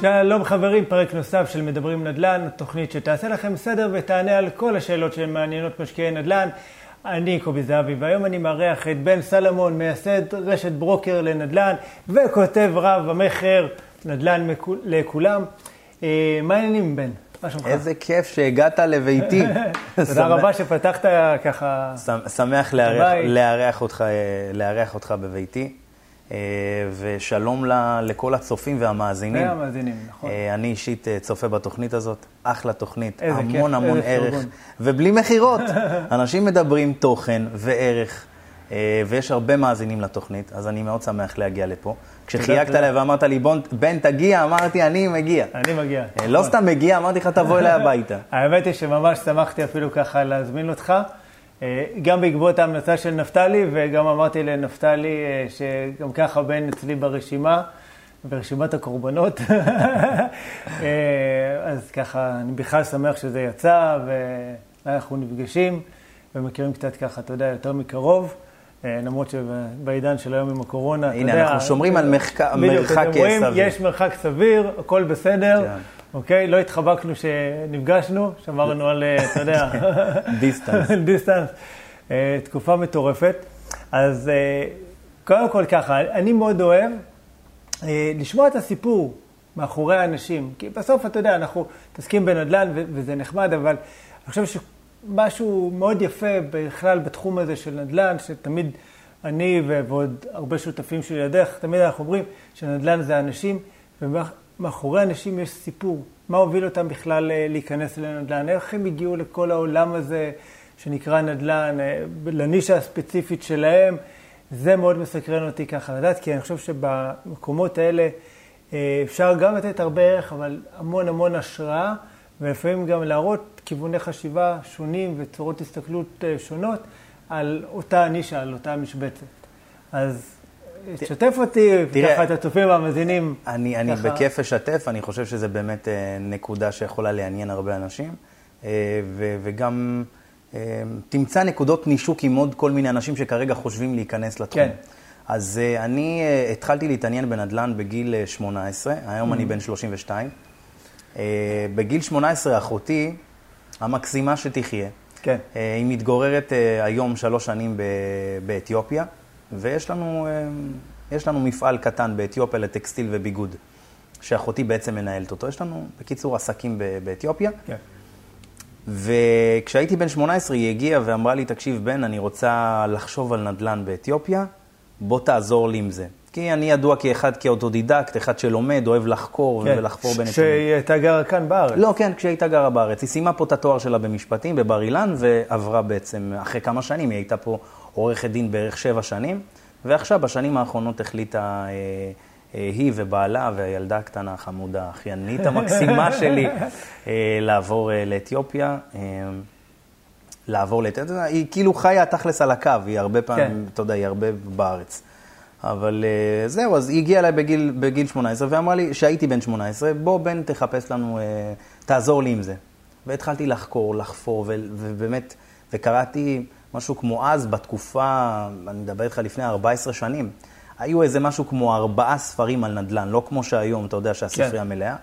שלום חברים, פרק נוסף של מדברים נדל"ן, תוכנית שתעשה לכם סדר ותענה על כל השאלות שמעניינות משקיעי נדל"ן. אני קובי זהבי, והיום אני מארח את בן סלמון, מייסד רשת ברוקר לנדל"ן, וכותב רב המכר נדל"ן לכולם. אה, מה העניינים, בן? מה שלומך? איזה כיף שהגעת לביתי. תודה רבה שפתחת ככה... שמח לארח אותך בביתי. אה, ושלום לכל הצופים והמאזינים. והמאזינים, נכון. אה, אני אישית אה, צופה בתוכנית הזאת, אחלה תוכנית, המון כיף, המון ערך, פרגון. ובלי מכירות. אנשים מדברים תוכן וערך, ויש הרבה מאזינים לתוכנית, אז אני מאוד שמח להגיע לפה. כשחייגת אליי ואמרת לי, בן, תגיע, אמרתי, אני מגיע. אני מגיע. לא נכון. סתם מגיע, אמרתי לך, תבוא אליי הביתה. האמת היא שממש שמחתי אפילו ככה להזמין אותך. אה, גם בעקבות ההמלצה של נפתלי, וגם אמרתי לנפתלי אה, שגם ככה בן אצלי ברשימה, ברשימת הקורבנות. אה, אז ככה, אני בכלל שמח שזה יצא, ואנחנו נפגשים ומכירים קצת ככה, אתה יודע, יותר מקרוב. למרות שבעידן של היום עם הקורונה, אתה יודע... הנה, אנחנו שומרים על מרחק סביר. יש מרחק סביר, הכל בסדר. כן. אוקיי? לא התחבקנו כשנפגשנו, שמרנו על, אה, אתה יודע... Distance. Distance. אה, תקופה מטורפת. אז אה, קודם כל ככה, אני מאוד אוהב לשמוע את הסיפור מאחורי האנשים. כי בסוף, אתה יודע, אנחנו מתעסקים בנדל"ן וזה נחמד, אבל אני חושב שמשהו מאוד יפה בכלל בתחום הזה של נדל"ן, שתמיד אני ועוד הרבה שותפים שלי לדרך, תמיד אנחנו אומרים שנדל"ן זה אנשים, מאחורי אנשים יש סיפור. מה הוביל אותם בכלל אה, להיכנס לנדל"ן? איך הם הגיעו לכל העולם הזה שנקרא נדל"ן, אה, לנישה הספציפית שלהם? זה מאוד מסקרן אותי ככה לדעת, כי אני חושב שבמקומות האלה אה, אפשר גם לתת הרבה ערך, אבל המון המון השראה, ולפעמים גם להראות כיווני חשיבה שונים וצורות הסתכלות שונות על אותה נישה, על אותה משבצת. אז תשתף אותי, ככה את הצופים והמאזינים. אני, אני בכיף אשתף, אני חושב שזה באמת אה, נקודה שיכולה לעניין הרבה אנשים, אה, ו, וגם אה, תמצא נקודות נישוק עם עוד כל מיני אנשים שכרגע חושבים להיכנס לתחום. כן. אז אני התחלתי להתעניין בנדל"ן בגיל 18, היום mm. אני בן 32. בגיל 18 אחותי, המקסימה שתחיה, כן. היא מתגוררת היום שלוש שנים באתיופיה. ויש לנו, אה, יש לנו מפעל קטן באתיופיה לטקסטיל וביגוד, שאחותי בעצם מנהלת אותו. יש לנו, בקיצור, עסקים באתיופיה. כן. וכשהייתי בן 18 היא הגיעה ואמרה לי, תקשיב, בן, אני רוצה לחשוב על נדל"ן באתיופיה, בוא תעזור לי עם זה. כי אני ידוע כאחד כאוטודידקט, אחד שלומד, אוהב לחקור כן. ולחפור בנתונים. כשהיא הייתה גרה כאן בארץ. לא, כן, כשהיא הייתה גרה בארץ. היא סיימה פה את התואר שלה במשפטים, בבר אילן, ועברה בעצם, אחרי כמה שנים, היא הייתה פה עורכת דין בערך שבע שנים, ועכשיו, בשנים האחרונות החליטה אה, אה, היא ובעלה והילדה הקטנה, החמודה, האחיינית המקסימה שלי, אה, לעבור אה, לאתיופיה. אה, לעבור לאתיופיה, היא כאילו חיה תכלס על הקו, היא הרבה פעמים, כן. אתה יודע, היא הרבה בארץ. אבל uh, זהו, אז היא הגיעה אליי בגיל, בגיל 18 ואמרה לי, שהייתי בן 18, בוא בן תחפש לנו, uh, תעזור לי עם זה. והתחלתי לחקור, לחפור, ובאמת, וקראתי משהו כמו אז, בתקופה, אני מדבר איתך לפני 14 שנים, היו איזה משהו כמו ארבעה ספרים על נדל"ן, לא כמו שהיום, אתה יודע שהספרייה כן. מלאה.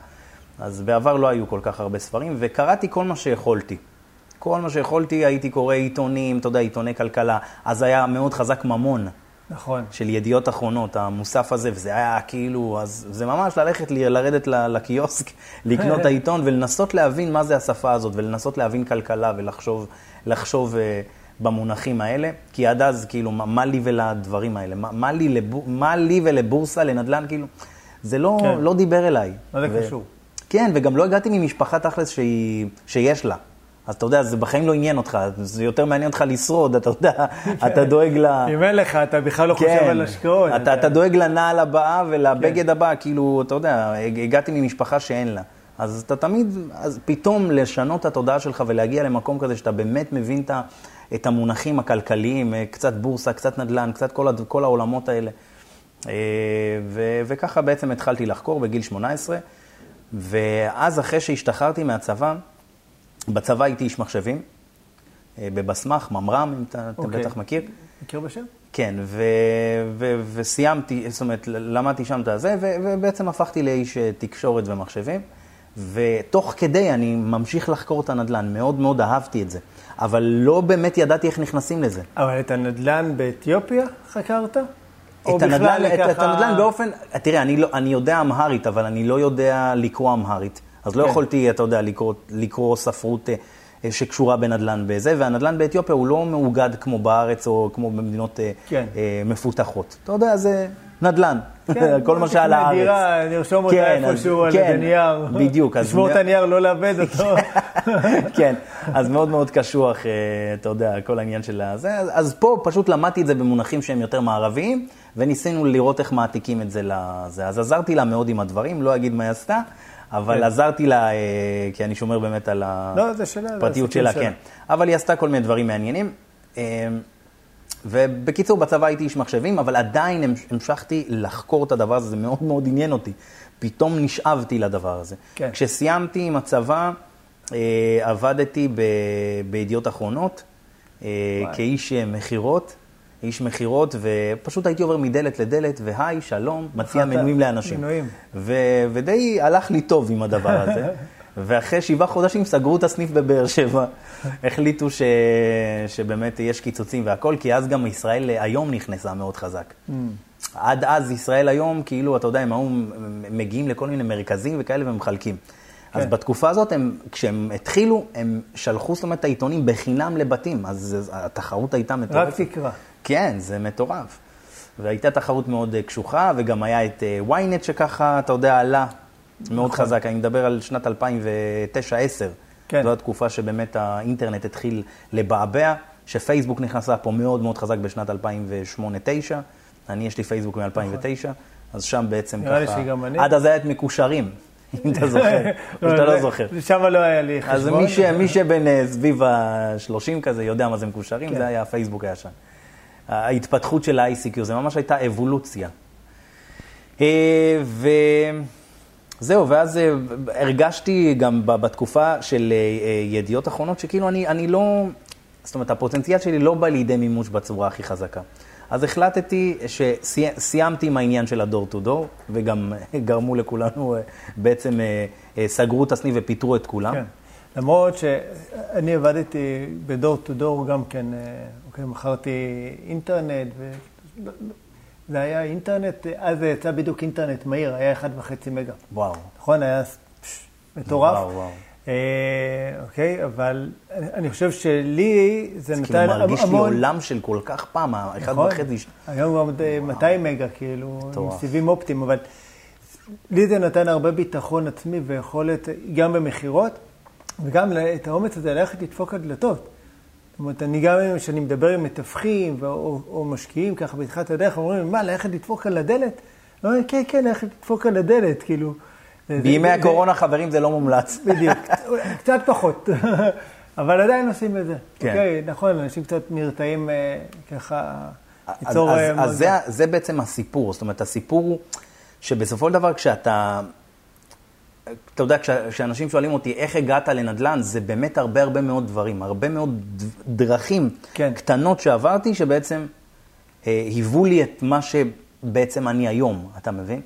אז בעבר לא היו כל כך הרבה ספרים, וקראתי כל מה שיכולתי. כל מה שיכולתי, הייתי קורא עיתונים, אתה יודע, עיתוני כלכלה. אז היה מאוד חזק ממון. נכון. של ידיעות אחרונות, המוסף הזה, וזה היה כאילו, אז זה ממש ללכת, לרדת לקיוסק, לקנות העיתון ולנסות להבין מה זה השפה הזאת, ולנסות להבין כלכלה ולחשוב לחשוב, uh, במונחים האלה, כי עד אז, כאילו, מה, מה לי ולדברים האלה? מה, מה, לי לבור, מה לי ולבורסה, לנדל"ן, כאילו, זה לא, כן. לא דיבר אליי. מה זה ו... קשור? כן, וגם לא הגעתי ממשפחה תכלס שהיא, שיש לה. אז אתה יודע, זה בחיים לא עניין אותך, זה יותר מעניין אותך לשרוד, אתה יודע, אתה דואג ל... אם אין לך, אתה בכלל לא חושב כן. על השקעות. אתה, אתה דואג לנעל הבאה ולבגד כן. הבא, כאילו, אתה יודע, הגעתי ממשפחה שאין לה. אז אתה תמיד, אז פתאום לשנות את התודעה שלך ולהגיע למקום כזה שאתה באמת מבין את המונחים הכלכליים, קצת בורסה, קצת נדל"ן, קצת כל, כל העולמות האלה. אה, ו, וככה בעצם התחלתי לחקור בגיל 18, ואז אחרי שהשתחררתי מהצבא, בצבא הייתי איש מחשבים, אה, בבסמך, ממר"ם, אם אתה, okay. אתה אוקיי. בטח מכיר. מכיר בשם? כן, ו, ו, וסיימתי, זאת אומרת, למדתי שם את הזה, ו, ובעצם הפכתי לאיש אה, תקשורת ומחשבים. ותוך כדי אני ממשיך לחקור את הנדל"ן, מאוד מאוד אהבתי את זה, אבל לא באמת ידעתי איך נכנסים לזה. אבל את הנדל"ן באתיופיה חקרת? את הנדל"ן, את, את הנדל"ן באופן, תראה, אני, לא, אני יודע אמהרית, אבל אני לא יודע לקרוא אמהרית. אז לא כן. יכולתי, אתה יודע, לקרוא, לקרוא ספרות אה, שקשורה בנדל"ן בזה, והנדל"ן באתיופיה הוא לא מאוגד כמו בארץ או כמו במדינות אה, כן. מפותחות. אתה יודע, זה נדל"ן. כן, כל מה שעל הארץ. דירה, נרשום אותה כן, איפשהו על כן, נייר. בדיוק. לשמור את הנייר, לא לאבד אותו. כן, אז מאוד מאוד קשוח, אה, אתה יודע, כל העניין של הזה. אז פה פשוט למדתי את זה במונחים שהם יותר מערביים, וניסינו לראות איך מעתיקים את זה לזה. אז עזרתי לה מאוד עם הדברים, לא אגיד מה היא עשתה. אבל כן. עזרתי לה, אה, כי אני שומר באמת על הפרטיות לא, שלה, כן. אבל היא עשתה כל מיני דברים מעניינים. ובקיצור, בצבא הייתי איש מחשבים, אבל עדיין המשכתי לחקור את הדבר הזה, זה מאוד מאוד עניין אותי. פתאום נשאבתי לדבר הזה. כן. כשסיימתי עם הצבא, אה, עבדתי ב, בידיעות אחרונות, אה, כאיש אה, מכירות, איש מכירות, ופשוט הייתי עובר מדלת לדלת, והי, שלום, מציע מנויים לאנשים. מנויים. ו, ודי הלך לי טוב עם הדבר הזה. ואחרי שבעה חודשים סגרו את הסניף בבאר שבע. החליטו ש... שבאמת יש קיצוצים והכל, כי אז גם ישראל היום נכנסה מאוד חזק. Mm. עד אז ישראל היום, כאילו, אתה יודע, הם היו מגיעים לכל מיני מרכזים וכאלה ומחלקים. כן. אז בתקופה הזאת, הם, כשהם התחילו, הם שלחו, זאת אומרת, את העיתונים בחינם לבתים, אז התחרות הייתה מטורפת. רק תקרא. כן, זה מטורף. והייתה תחרות מאוד אה, קשוחה, וגם היה את אה, ynet שככה, אתה יודע, עלה מאוד נכון. חזק. אני מדבר על שנת 2009-2010. כן. זו התקופה שבאמת האינטרנט התחיל לבעבע, שפייסבוק נכנסה פה מאוד מאוד חזק בשנת 2008-2009. אני, יש לי פייסבוק מ-2009, נכון. אז שם בעצם ככה... נראה לי שגם אני. עד אז היה את מקושרים. אם אתה זוכר, או שאתה לא זוכר. שם לא היה לי חשבון. אז מי שבין אה, סביב ה-30 כזה יודע מה זה מקושרים, כן. זה היה הפייסבוק הישן. ההתפתחות של ה-ICQ, זה ממש הייתה אבולוציה. אה, ו... זהו, ואז אה, הרגשתי גם בתקופה של אה, אה, ידיעות אחרונות, שכאילו אני, אני לא, זאת אומרת, הפוטנציאל שלי לא בא לידי מימוש בצורה הכי חזקה. אז החלטתי שסיימתי עם העניין של הדור טו דור, וגם גרמו לכולנו, בעצם סגרו את הסניף ופיטרו את כולם. כן. למרות שאני עבדתי בדור טו דור גם כן, אוקיי, מכרתי אינטרנט, ו... זה היה אינטרנט, אז יצא בדיוק אינטרנט מהיר, היה 1.5 מגה. וואו. נכון, היה פש, מטורף. וואו, וואו. אה, אוקיי, אבל אני חושב שלי זה נתן המון... זה כאילו מרגיש לי עולם של כל כך פעם, האחד נכון, וחצי... היום כבר 200 מגה, כאילו, עם סיבים אופטיים, אבל לי זה נתן הרבה ביטחון עצמי ויכולת, גם במכירות, וגם את האומץ הזה ללכת לדפוק על דלתות. זאת אומרת, אני גם, כשאני מדבר עם מתווכים או, או משקיעים ככה בתחילת הדרך, אומרים, מה, ללכת לדפוק על הדלת? לא, כן, כן, ללכת לדפוק על הדלת, כאילו. בימי הקורונה, חברים, זה לא מומלץ. בדיוק, קצת פחות. אבל עדיין עושים את זה. כן. אוקיי, נכון, אנשים קצת נרתעים אה, ככה ליצור... אז, אז, אז זה, זה בעצם הסיפור. זאת אומרת, הסיפור הוא שבסופו של דבר, כשאתה אתה יודע, כשאנשים שואלים אותי איך הגעת לנדל"ן, זה באמת הרבה הרבה מאוד דברים, הרבה מאוד דרכים כן. קטנות שעברתי, שבעצם אה, היוו לי את מה שבעצם אני היום, אתה מבין?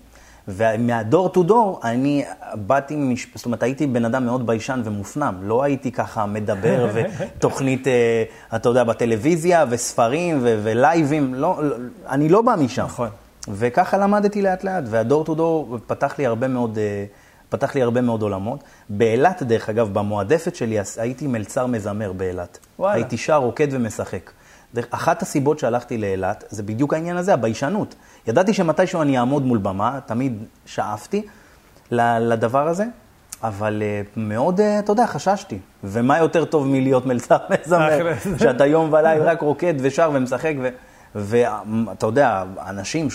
ומה door to door, אני באתי, מש... זאת אומרת, הייתי בן אדם מאוד ביישן ומופנם. לא הייתי ככה מדבר ותוכנית, אה, אתה יודע, בטלוויזיה וספרים ו- ולייבים. לא, לא, אני לא בא משם. נכון. וככה למדתי לאט לאט, וה door to door פתח לי הרבה מאוד... אה, פתח לי הרבה מאוד עולמות. באילת, דרך אגב, במועדפת שלי, הייתי מלצר מזמר באילת. וואלה. הייתי שר, רוקד ומשחק. דרך, אחת הסיבות שהלכתי לאילת, זה בדיוק העניין הזה, הביישנות. ידעתי שמתישהו אני אעמוד מול במה, תמיד שאפתי לדבר הזה, אבל uh, מאוד, uh, אתה יודע, חששתי. ומה יותר טוב מלהיות מלצר מזמר, שאתה יום וליל רק רוקד ושר ומשחק, ואתה יודע, אנשים,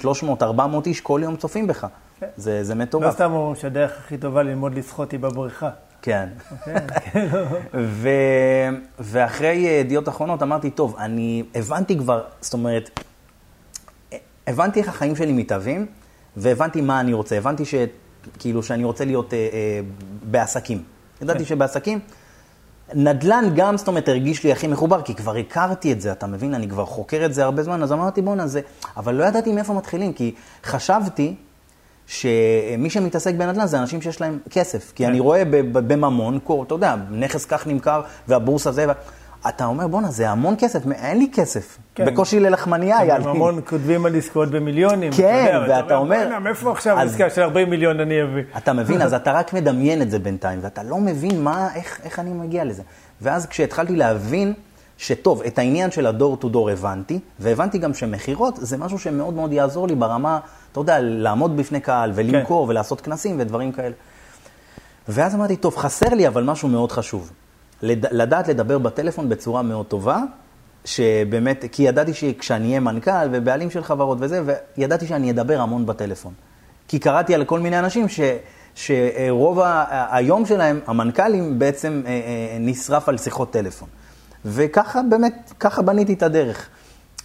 300-400 איש כל יום צופים בך. כן. זה, זה מטורף. לא סתם אומרים שהדרך הכי טובה ללמוד לשחות היא בבריכה. כן. אוקיי, כן. ו... ואחרי ידיעות אחרונות אמרתי, טוב, אני הבנתי כבר, זאת אומרת, הבנתי איך החיים שלי מתהווים, והבנתי מה אני רוצה. הבנתי ש... כאילו שאני רוצה להיות אה, אה, בעסקים. ידעתי כן. שבעסקים נדל"ן גם, זאת אומרת, הרגיש לי הכי מחובר, כי כבר הכרתי את זה, אתה מבין? אני כבר חוקר את זה הרבה זמן, אז אמרתי, בואנה, זה... אבל לא ידעתי מאיפה מתחילים, כי חשבתי שמי שמתעסק בנדל"ן זה אנשים שיש להם כסף. כי כן. אני רואה בממון, קור, אתה יודע, נכס כך נמכר, והבורסה זה... אתה אומר, בואנה, זה המון כסף, אין לי כסף. כן. בקושי ללחמניה היה לי. המון כותבים על עסקאות במיליונים. כן, אתה יודע, ואתה אומר- בוא'נה, מאיפה עכשיו אז- עסקה של 40 מיליון אני אביא? אתה מבין, אז אתה רק מדמיין את זה בינתיים, ואתה לא מבין מה, איך, איך אני מגיע לזה. ואז כשהתחלתי להבין שטוב, את העניין של הדור טו דור הבנתי, והבנתי גם שמכירות זה משהו שמאוד מאוד יעזור לי ברמה, אתה יודע, לעמוד בפני קהל ולמכור כן. ולעשות כנסים ודברים כאלה. ואז אמרתי, טוב, חסר לי אבל משהו מאוד חשוב. לד... לדעת לדבר בטלפון בצורה מאוד טובה, שבאמת, כי ידעתי שכשאני אהיה מנכ"ל ובעלים של חברות וזה, וידעתי שאני אדבר המון בטלפון. כי קראתי על כל מיני אנשים ש... שרוב ה... היום שלהם, המנכ"לים, בעצם אה, אה, נשרף על שיחות טלפון. וככה באמת, ככה בניתי את הדרך.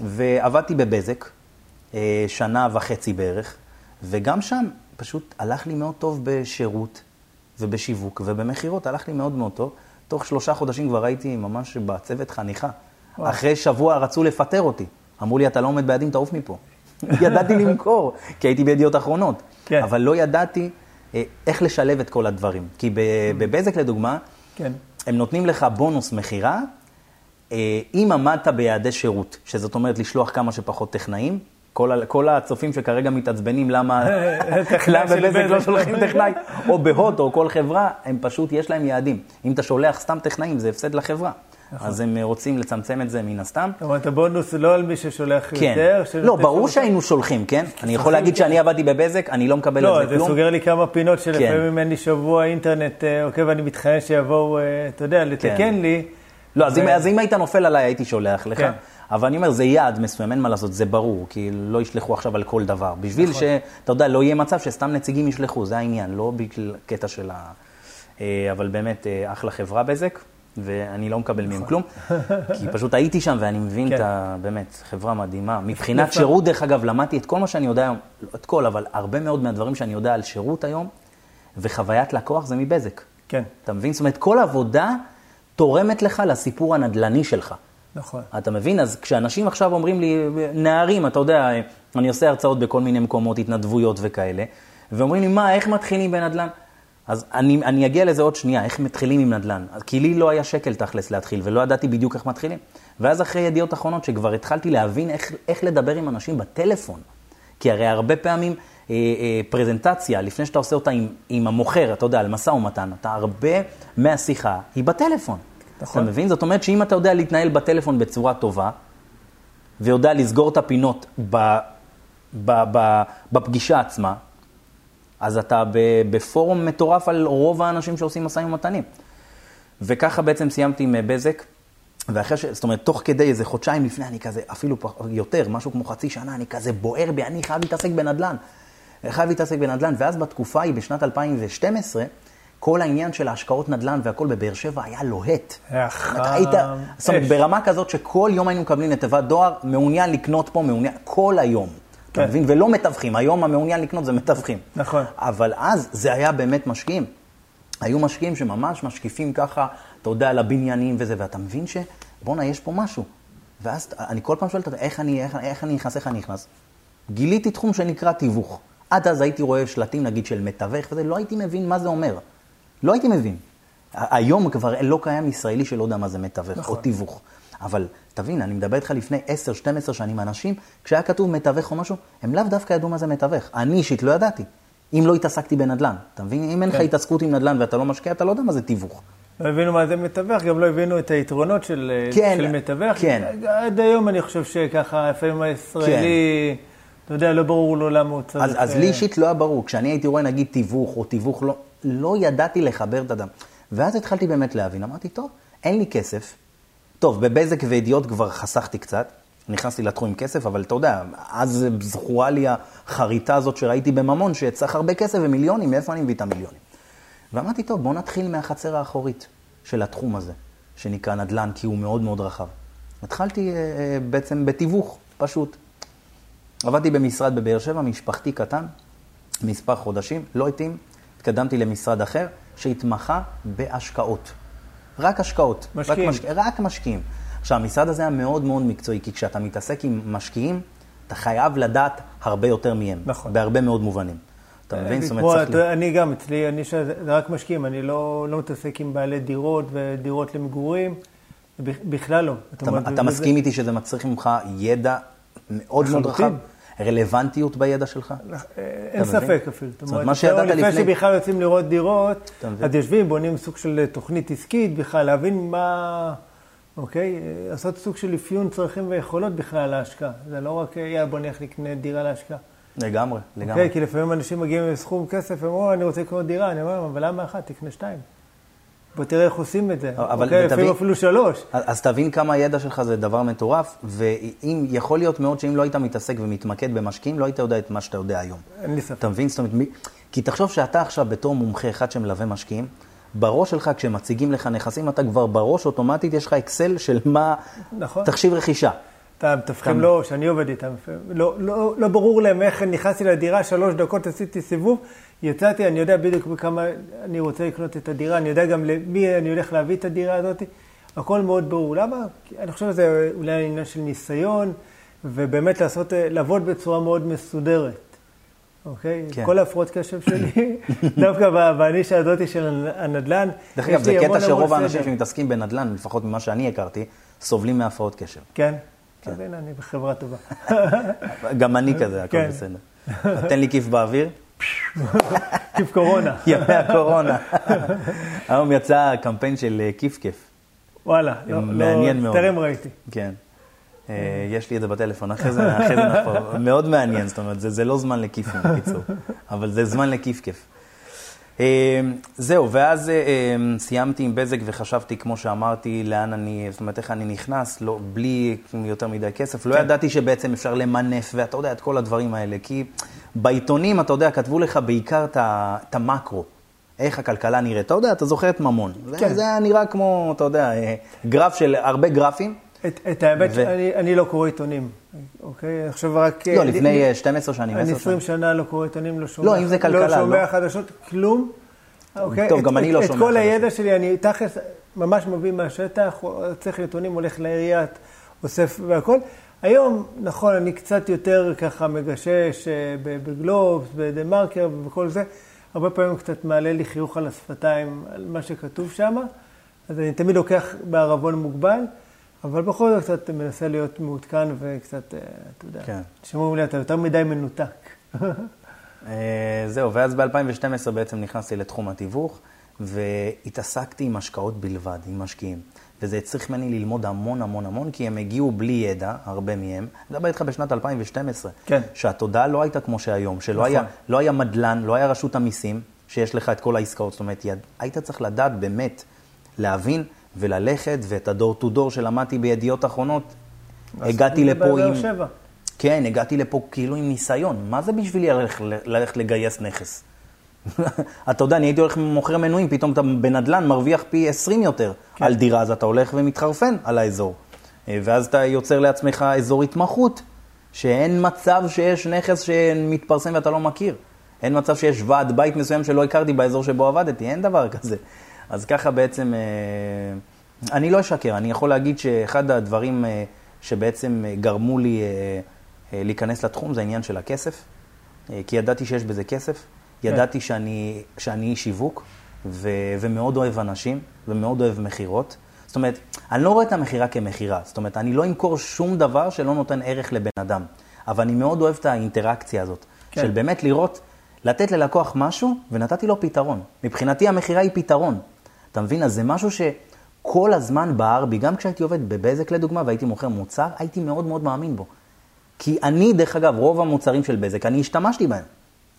ועבדתי בבזק, אה, שנה וחצי בערך, וגם שם פשוט הלך לי מאוד טוב בשירות ובשיווק ובמכירות, הלך לי מאוד מאוד טוב. תוך שלושה חודשים כבר הייתי ממש בצוות חניכה. וואו. אחרי שבוע רצו לפטר אותי. אמרו לי, אתה לא עומד ביעדים, תעוף מפה. ידעתי למכור, כי הייתי בידיעות אחרונות. כן. אבל לא ידעתי אה, איך לשלב את כל הדברים. כי ב- בבזק, לדוגמה, כן. הם נותנים לך בונוס מכירה, אם עמדת ביעדי שירות, שזאת אומרת לשלוח כמה שפחות טכנאים. כל, כל הצופים שכרגע מתעצבנים למה, בבזק לא. שולחים טכנאי, או בהוט או כל חברה, הם פשוט, יש להם יעדים. אם אתה שולח סתם טכנאים, זה הפסד לחברה. נכון. אז הם אה, רוצים לצמצם את זה מן הסתם. זאת אומרת, הבונוס לא על מי ששולח כן. יותר. לא, ברור שהיינו שולחים, כן? אני יכול להגיד שאני עבדתי בבזק, אני לא מקבל לא, על זה זה כלום. סוגר לי כמה פינות כן. שלפעמים אין לי שבוע אינטרנט אה, עוקב, ואני מתחנן שיבואו, אה, אתה יודע, לתקן כן. לי. לא, אז, ו- אם, אז אם היית נופל עליי, הייתי שולח לך. כן. אבל אני אומר, זה יעד מסוים, אין מה לעשות, זה ברור, כי לא ישלחו עכשיו על כל דבר. בשביל נכון. שאתה יודע, לא יהיה מצב שסתם נציגים ישלחו, זה העניין, לא בגלל קטע של ה... אה, אבל באמת, אה, אחלה חברה בזק, ואני לא מקבל מהם כלום, כי פשוט הייתי שם ואני מבין נכון. כן. את ה... באמת, חברה מדהימה. מבחינת. שירות, דרך אגב, למדתי את כל מה שאני יודע היום, לא את כל, אבל הרבה מאוד מהדברים שאני יודע על שירות היום, וחוויית לקוח זה מבזק. כן, אתה מבין? זאת אומרת, כל עבודה תורמת לך לסיפור הנדל"ני שלך. נכון. אתה מבין? אז כשאנשים עכשיו אומרים לי, נערים, אתה יודע, אני עושה הרצאות בכל מיני מקומות, התנדבויות וכאלה, ואומרים לי, מה, איך מתחילים בנדל"ן? אז אני, אני אגיע לזה עוד שנייה, איך מתחילים עם נדל"ן. כי לי לא היה שקל תכלס להתחיל, ולא ידעתי בדיוק איך מתחילים. ואז אחרי ידיעות אחרונות, שכבר התחלתי להבין איך, איך לדבר עם אנשים בטלפון. כי הרי הרבה פעמים אה, אה, פרזנטציה, לפני שאתה עושה אותה עם, עם המוכר, אתה יודע, על משא ומתן, אתה הרבה מהשיחה היא בטלפון. נכון. אתה מבין? זאת אומרת שאם אתה יודע להתנהל בטלפון בצורה טובה, ויודע לסגור את הפינות ב, ב, ב, בפגישה עצמה, אז אתה ב, בפור מטורף על רוב האנשים שעושים משאים ומתנים. וככה בעצם סיימתי עם אה, בזק, ואחרי ש... זאת אומרת, תוך כדי איזה חודשיים לפני, אני כזה, אפילו יותר, משהו כמו חצי שנה, אני כזה בוער בי, אני חייב להתעסק בנדל"ן. חייב להתעסק בנדל"ן, ואז בתקופה ההיא, בשנת 2012, כל העניין של ההשקעות נדל"ן והכל בבאר שבע היה לוהט. אתה. היית, זאת אומרת. ברמה כזאת שכל יום היינו מקבלים לתיבת דואר, מעוניין לקנות פה, מעוניין, כל היום. אתה כן. מבין? ולא מתווכים, היום המעוניין לקנות זה מתווכים. נכון. אבל אז זה היה באמת משקיעים. היו משקיעים שממש משקיפים ככה, אתה יודע, על הבניינים וזה, ואתה מבין שבואנה, יש פה משהו. ואז אני כל פעם שואל, אני, איך, איך אני נכנס, איך אני נכנס? גיליתי תחום שנקרא תיווך. עד אז הייתי רואה שלטים, נגיד, של מתווך וזה, לא הייתי מבין מה זה אומר. לא הייתי מבין. היום כבר לא קיים ישראלי שלא יודע מה זה מתווך נכון. או תיווך. אבל תבין, אני מדבר איתך לפני 10-12 שנים, אנשים, כשהיה כתוב מתווך או משהו, הם לאו דווקא ידעו מה זה מתווך. אני אישית לא ידעתי. אם לא התעסקתי בנדל"ן. אתה מבין? אם אין לך כן. התעסקות עם נדל"ן ואתה לא משקיע, אתה לא יודע מה זה תיווך. לא הבינו מה זה מתווך, גם לא הבינו את היתרונות של, כן, של מתווך. כן. עד היום אני חושב שככה, לפעמים הישראלי, אתה יודע, לא ברור לו למה הוא צריך... אז, אז אה, לי אישית לא היה ברור. כשאני הייתי רואה נגיד תיווך או תיווך, לא, לא ידעתי לחבר את הדם. ואז התחלתי באמת להבין, אמרתי, טוב, אין לי כסף. טוב, בבזק וידיעות כבר חסכתי קצת, נכנסתי לתחום עם כסף, אבל אתה יודע, אז זכורה לי החריטה הזאת שראיתי בממון, שצריך הרבה כסף ומיליונים, מאיפה אני מביא את המיליונים? ואמרתי, טוב, בוא נתחיל מהחצר האחורית של התחום הזה, שנקרא נדל"ן, כי הוא מאוד מאוד רחב. התחלתי אה, אה, בעצם בתיווך, פשוט. עבדתי במשרד בבאר שבע, משפחתי קטן, מספר חודשים, לא התאים, התקדמתי למשרד אחר שהתמחה בהשקעות. רק השקעות. משקיעים. רק, משק... רק משקיעים. עכשיו, המשרד הזה היה מאוד מאוד מקצועי, כי כשאתה מתעסק עם משקיעים, אתה חייב לדעת הרבה יותר מהם. נכון. בהרבה מאוד מובנים. אתה מבין? זאת אומרת, צריך... אתה- אני גם, אצלי, אני ש- רק משקיעים, אני לא לא מתעסק עם בעלי דירות ודירות למגורים, בכ- בכלל לא. אתה, אתה וזה- מסכים איתי שזה מצריך ממך ידע מאוד מאוד לחלוטין. רחב? רלוונטיות בידע שלך? אה, אין? ספק אפילו. זאת אומרת, מה שידעת לפני לפני- שבכלל יוצאים לראות דירות? אז יושבים, בונים סוג של תוכנית עסקית בכלל, להבין מה, אוקיי? לעשות סוג של אפיון צרכים ויכולות בכלל להשקעה. זה לא רק, יאללה, בוא נלך לקנות דירה להשקעה. לגמרי, לגמרי. אוקיי? כי לפעמים אנשים מגיעים עם סכום כסף, הם אומרים, אני רוצה לקנות דירה, אני אומר אבל למה אחת? תקנה שתיים. בוא תראה איך עושים את זה. אבל אוקיי? ותבין- לפעמים אפילו שלוש. אז אז תבין כמה הידע שלך זה דבר מטורף, ואם, יכול להיות מאוד שאם לא היית מתעסק ומתמקד במשקיעים, לא היית יודע את מה שאתה יודע היום. אין לי ספק. אתה מבין? זאת אומרת, מי... כי תחשוב שאתה עכשיו בתור מומחה אחד שמלווה משקיעים, בראש שלך כשמציגים לך נכסים, אתה כבר בראש אוטומטית, יש לך אקסל של מה... נכון. תחשיב רכישה. אתה מתווכים? לו, שאני עובד איתם, לא, לא, לא ברור להם איך נכנסתי לדירה, שלוש דקות עשיתי סיבוב, יצאתי, אני יודע בדיוק בכמה אני רוצה לקנות את הדירה, אני יודע גם למי אני הולך להביא את הדירה הזאת, הכל מאוד ברור. למה? אני חושב שזה אולי עניין של ניסיון, ובאמת לעשות, לעבוד בצורה מאוד מסודרת. אוקיי? כן. כל ההפרעות קשב שלי, דווקא בנישה הזאת של הנדל"ן. דרך אגב, זה קטע שרוב האנשים. שמתעסקים בנדל"ן, לפחות ממה שאני הכרתי, סובלים מהפרעות קשב. כן? אז הנה, אני בחברה טובה. גם אני כזה, הכל כן. בסדר. תן לי כיף באוויר. כיף קורונה. ימי הקורונה. היום יצא קמפיין של אה, כיף כיף. וואלה, לא, מעניין לא, מאוד. טרם ראיתי. כן. אה, יש לי את זה בטלפון, אחרי זה אחרי זה נחפור. מאוד מעניין, זאת אומרת, זה- זה לא זמן לכיפים, בקיצור. אבל זה זמן לכיף כיף. אה, זהו, ואז אה, סיימתי עם בזק וחשבתי, כמו שאמרתי, לאן אני, זאת אומרת, איך אני נכנס, לא, בלי יותר מדי כסף. לא כן. ידעתי שבעצם אפשר למנף, ואתה יודע, את כל הדברים האלה. כי בעיתונים, אתה יודע, כתבו לך בעיקר את המקרו. איך הכלכלה נראית. אתה יודע, אתה זוכר את ממון. כן. זה היה נראה כמו, אתה יודע, אה, גרף של הרבה גרפים. את, את האמת, ו- שאני אני לא קורא עיתונים, אוקיי? עכשיו רק... לא, אה, לפני לי- אה, 12 שנים, אני 10 20 שנים. שנה לא קורא עיתונים, לא שומע... לא, אם זה כלכלה, לא שומע לא. חדשות, כלום. אוקיי? טוב, את- גם אני את- לא את שומע כל חדשות. הידע שלי, אני תכלס ממש מביא מהשטח, צריך נתונים, הולך לעיריית, אוסף והכל. היום, נכון, אני קצת יותר ככה מגשש אה, בגלובס, בדה מרקר וכל זה. הרבה פעמים קצת מעלה לי חיוך על השפתיים, על מה שכתוב שם. אז אני תמיד לוקח בערבון מוגבל, אבל בכל זאת קצת מנסה להיות מעודכן וקצת, אה, אתה יודע, כן. שאומרים לי, אתה יותר מדי מנותק. אה, זהו, ואז ב-2012 בעצם נכנסתי לתחום התיווך, והתעסקתי עם השקעות בלבד, עם משקיעים. וזה הצריך ממני ללמוד המון המון המון, כי הם הגיעו בלי ידע, הרבה מהם. אני מדבר איתך בשנת 2012. כן. שהתודעה לא הייתה כמו שהיום, שלא נכון. היה, לא היה מדלן, לא היה רשות המיסים, שיש לך את כל העסקאות. זאת אומרת, יד, היית צריך לדעת באמת, להבין וללכת, ואת הדור טו דור שלמדתי בידיעות אחרונות, הגעתי לפה עם... שבע. כן, הגעתי לפה כאילו עם ניסיון. מה זה בשבילי ללכת, ללכת לגייס נכס? אתה יודע, אני הייתי הולך מוכר מנויים, פתאום אתה בנדלן מרוויח פי 20 יותר כן. על דירה, אז אתה הולך ומתחרפן על האזור. אה, ואז אתה יוצר לעצמך אזור התמחות, שאין מצב שיש נכס שמתפרסם ואתה לא מכיר. אין מצב שיש ועד בית מסוים שלא הכרתי באזור שבו עבדתי, אין דבר כזה. אז ככה בעצם, אה, אני לא אשקר, אני יכול להגיד שאחד הדברים אה, שבעצם גרמו לי אה, להיכנס לתחום זה העניין של הכסף, כי ידעתי שיש בזה כסף, ידעתי שאני, שאני איש שיווק, ו, ומאוד אוהב אנשים, ומאוד אוהב מכירות. זאת אומרת, אני לא רואה את המכירה כמכירה, זאת אומרת, אני לא אמכור שום דבר שלא נותן ערך לבן אדם, אבל אני מאוד אוהב את האינטראקציה הזאת, כן. של באמת לראות, לתת ללקוח משהו, ונתתי לו פתרון. מבחינתי המכירה היא פתרון. אתה מבין? אז זה משהו שכל הזמן בער בי, גם כשהייתי עובד בבזק לדוגמה, והייתי מוכר מוצר, הייתי מאוד מאוד מאמין בו. כי אני, דרך אגב, רוב המוצרים של בזק, אני השתמשתי בהם.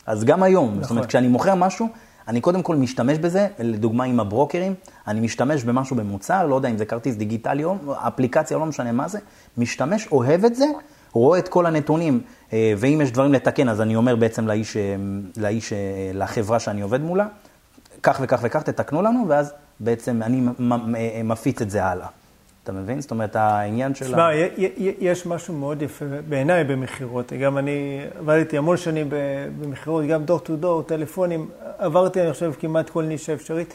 אז גם היום, נכון. זאת אומרת, כשאני מוכר משהו, אני קודם כל משתמש בזה, לדוגמה עם הברוקרים, אני משתמש במשהו במוצר, לא יודע אם זה כרטיס דיגיטלי או אפליקציה, לא משנה מה זה, משתמש, אוהב את זה, רואה את כל הנתונים, אה, ואם יש דברים לתקן, אז אני אומר בעצם לאיש, אה, לאיש, אה, לחברה שאני עובד מולה, כך וכך וכך, תתקנו לנו, ואז בעצם אני מפיץ את זה הלאה. אתה מבין? זאת אומרת, העניין של... תשמע, יש משהו מאוד יפה בעיניי במכירות. גם אני עבדתי המון שנים במכירות, גם דור טו דור, טלפונים. עברתי, אני חושב, כמעט כל נישה אפשרית.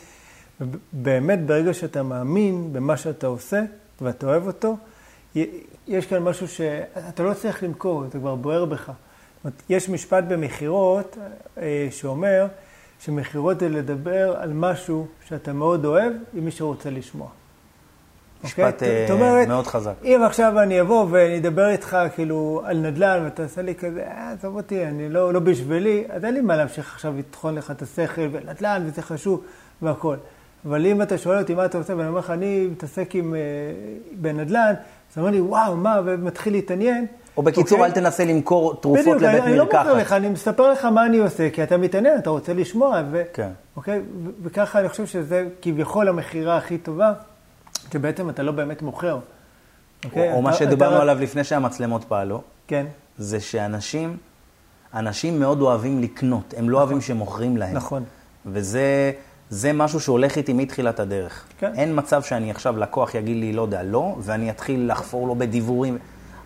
באמת, ברגע שאתה מאמין במה שאתה עושה ואתה אוהב אותו, יש כאן משהו שאתה לא צריך למכור, זה כבר בוער בך. יש משפט במכירות אה, שאומר שמכירות זה לדבר על משהו שאתה מאוד אוהב עם מי שרוצה לשמוע. משפט okay? אוקיי? uh, מאוד חזק. אם עכשיו אני אבוא ואני אדבר איתך כאילו על נדל"ן ואתה עושה לי כזה, אה, עזוב אותי, אני לא, לא בשבילי, אז אין לי מה להמשיך עכשיו לטחון לך את השכל ונדל"ן וזה חשוב והכול. אבל אם אתה שואל אותי מה אתה עושה, ואני אומר לך, אני מתעסק עם, uh, בנדל"ן, אז אומר לי, וואו, מה, ומתחיל להתעניין. או בקיצור, אוקיי? אל תנסה למכור תרופות לבית מרקחת. בדיוק, אני לא מוכר לך, אני מספר לך מה אני עושה, כי אתה מתעניין, אתה רוצה לשמוע. ו... כן. אוקיי? וככה אני חושב שזה כביכול המכירה הכי טובה, שבעצם אתה לא באמת מוכר. אוקיי? או, או מה שדיברנו אתה... עליו לפני שהמצלמות פעלו. כן. זה שאנשים, אנשים מאוד אוהבים לקנות, הם לא נכון. אוהבים שמוכרים להם. נכון. וזה... זה משהו שהולך איתי מתחילת הדרך. כן. אין מצב שאני עכשיו, לקוח יגיד לי, לא יודע, לא, ואני אתחיל לחפור לו בדיבורים.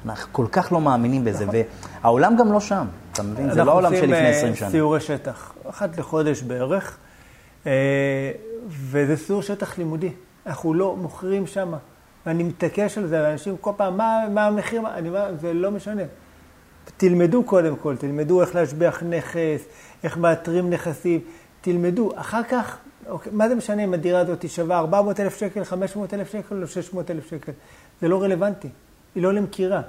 אנחנו כל כך לא מאמינים בזה, נכון. והעולם גם לא שם, אתה מבין? זה לא העולם של לפני 20 שנה. אנחנו עושים סיורי שטח, אחת לחודש בערך, אה, וזה סיור שטח לימודי. אנחנו לא מוכרים שם. ואני מתעקש על זה, ואנשים כל פעם, מה, מה המחיר? אני אומר, זה לא משנה. תלמדו קודם כל, תלמדו איך להשביח נכס, איך מאתרים נכסים, תלמדו. אחר כך, אוקיי, מה זה משנה אם הדירה הזאת שווה 400 אלף שקל, 500 אלף שקל או 600 אלף שקל? זה לא רלוונטי. היא לא למכירה.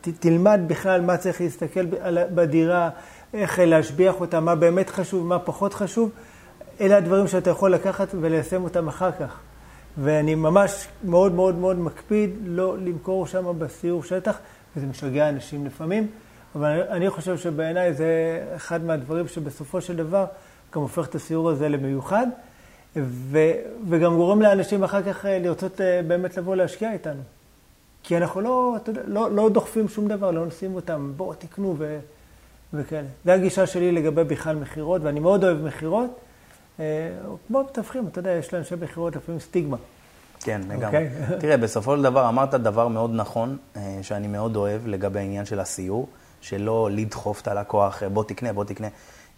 תלמד בכלל מה צריך להסתכל בדירה, איך להשביח אותה, מה באמת חשוב, מה פחות חשוב. אלה הדברים שאתה יכול לקחת וליישם אותם אחר כך. ואני ממש מאוד מאוד מאוד מקפיד לא למכור שם בסיור שטח, וזה משגע אנשים לפעמים, אבל אני חושב שבעיניי זה אחד מהדברים שבסופו של דבר גם הופך את הסיור הזה למיוחד, ו, וגם גורם לאנשים אחר כך אה, לרצות אה, באמת לבוא להשקיע איתנו. כי אנחנו לא, אתה יודע, לא, לא דוחפים שום דבר, לא נשים אותם, בואו תקנו ו, וכאלה. זו הגישה שלי לגבי בכלל מכירות, ואני מאוד אוהב מכירות. אה, כמו מתווכים, אתה יודע, יש לאנשי מכירות לפעמים סטיגמה. כן, לגמרי. Okay. אוקיי? תראה, בסופו של דבר אמרת דבר מאוד נכון, אה, שאני מאוד אוהב לגבי העניין של הסיור, שלא לדחוף את הלקוח, בוא תקנה, בוא תקנה.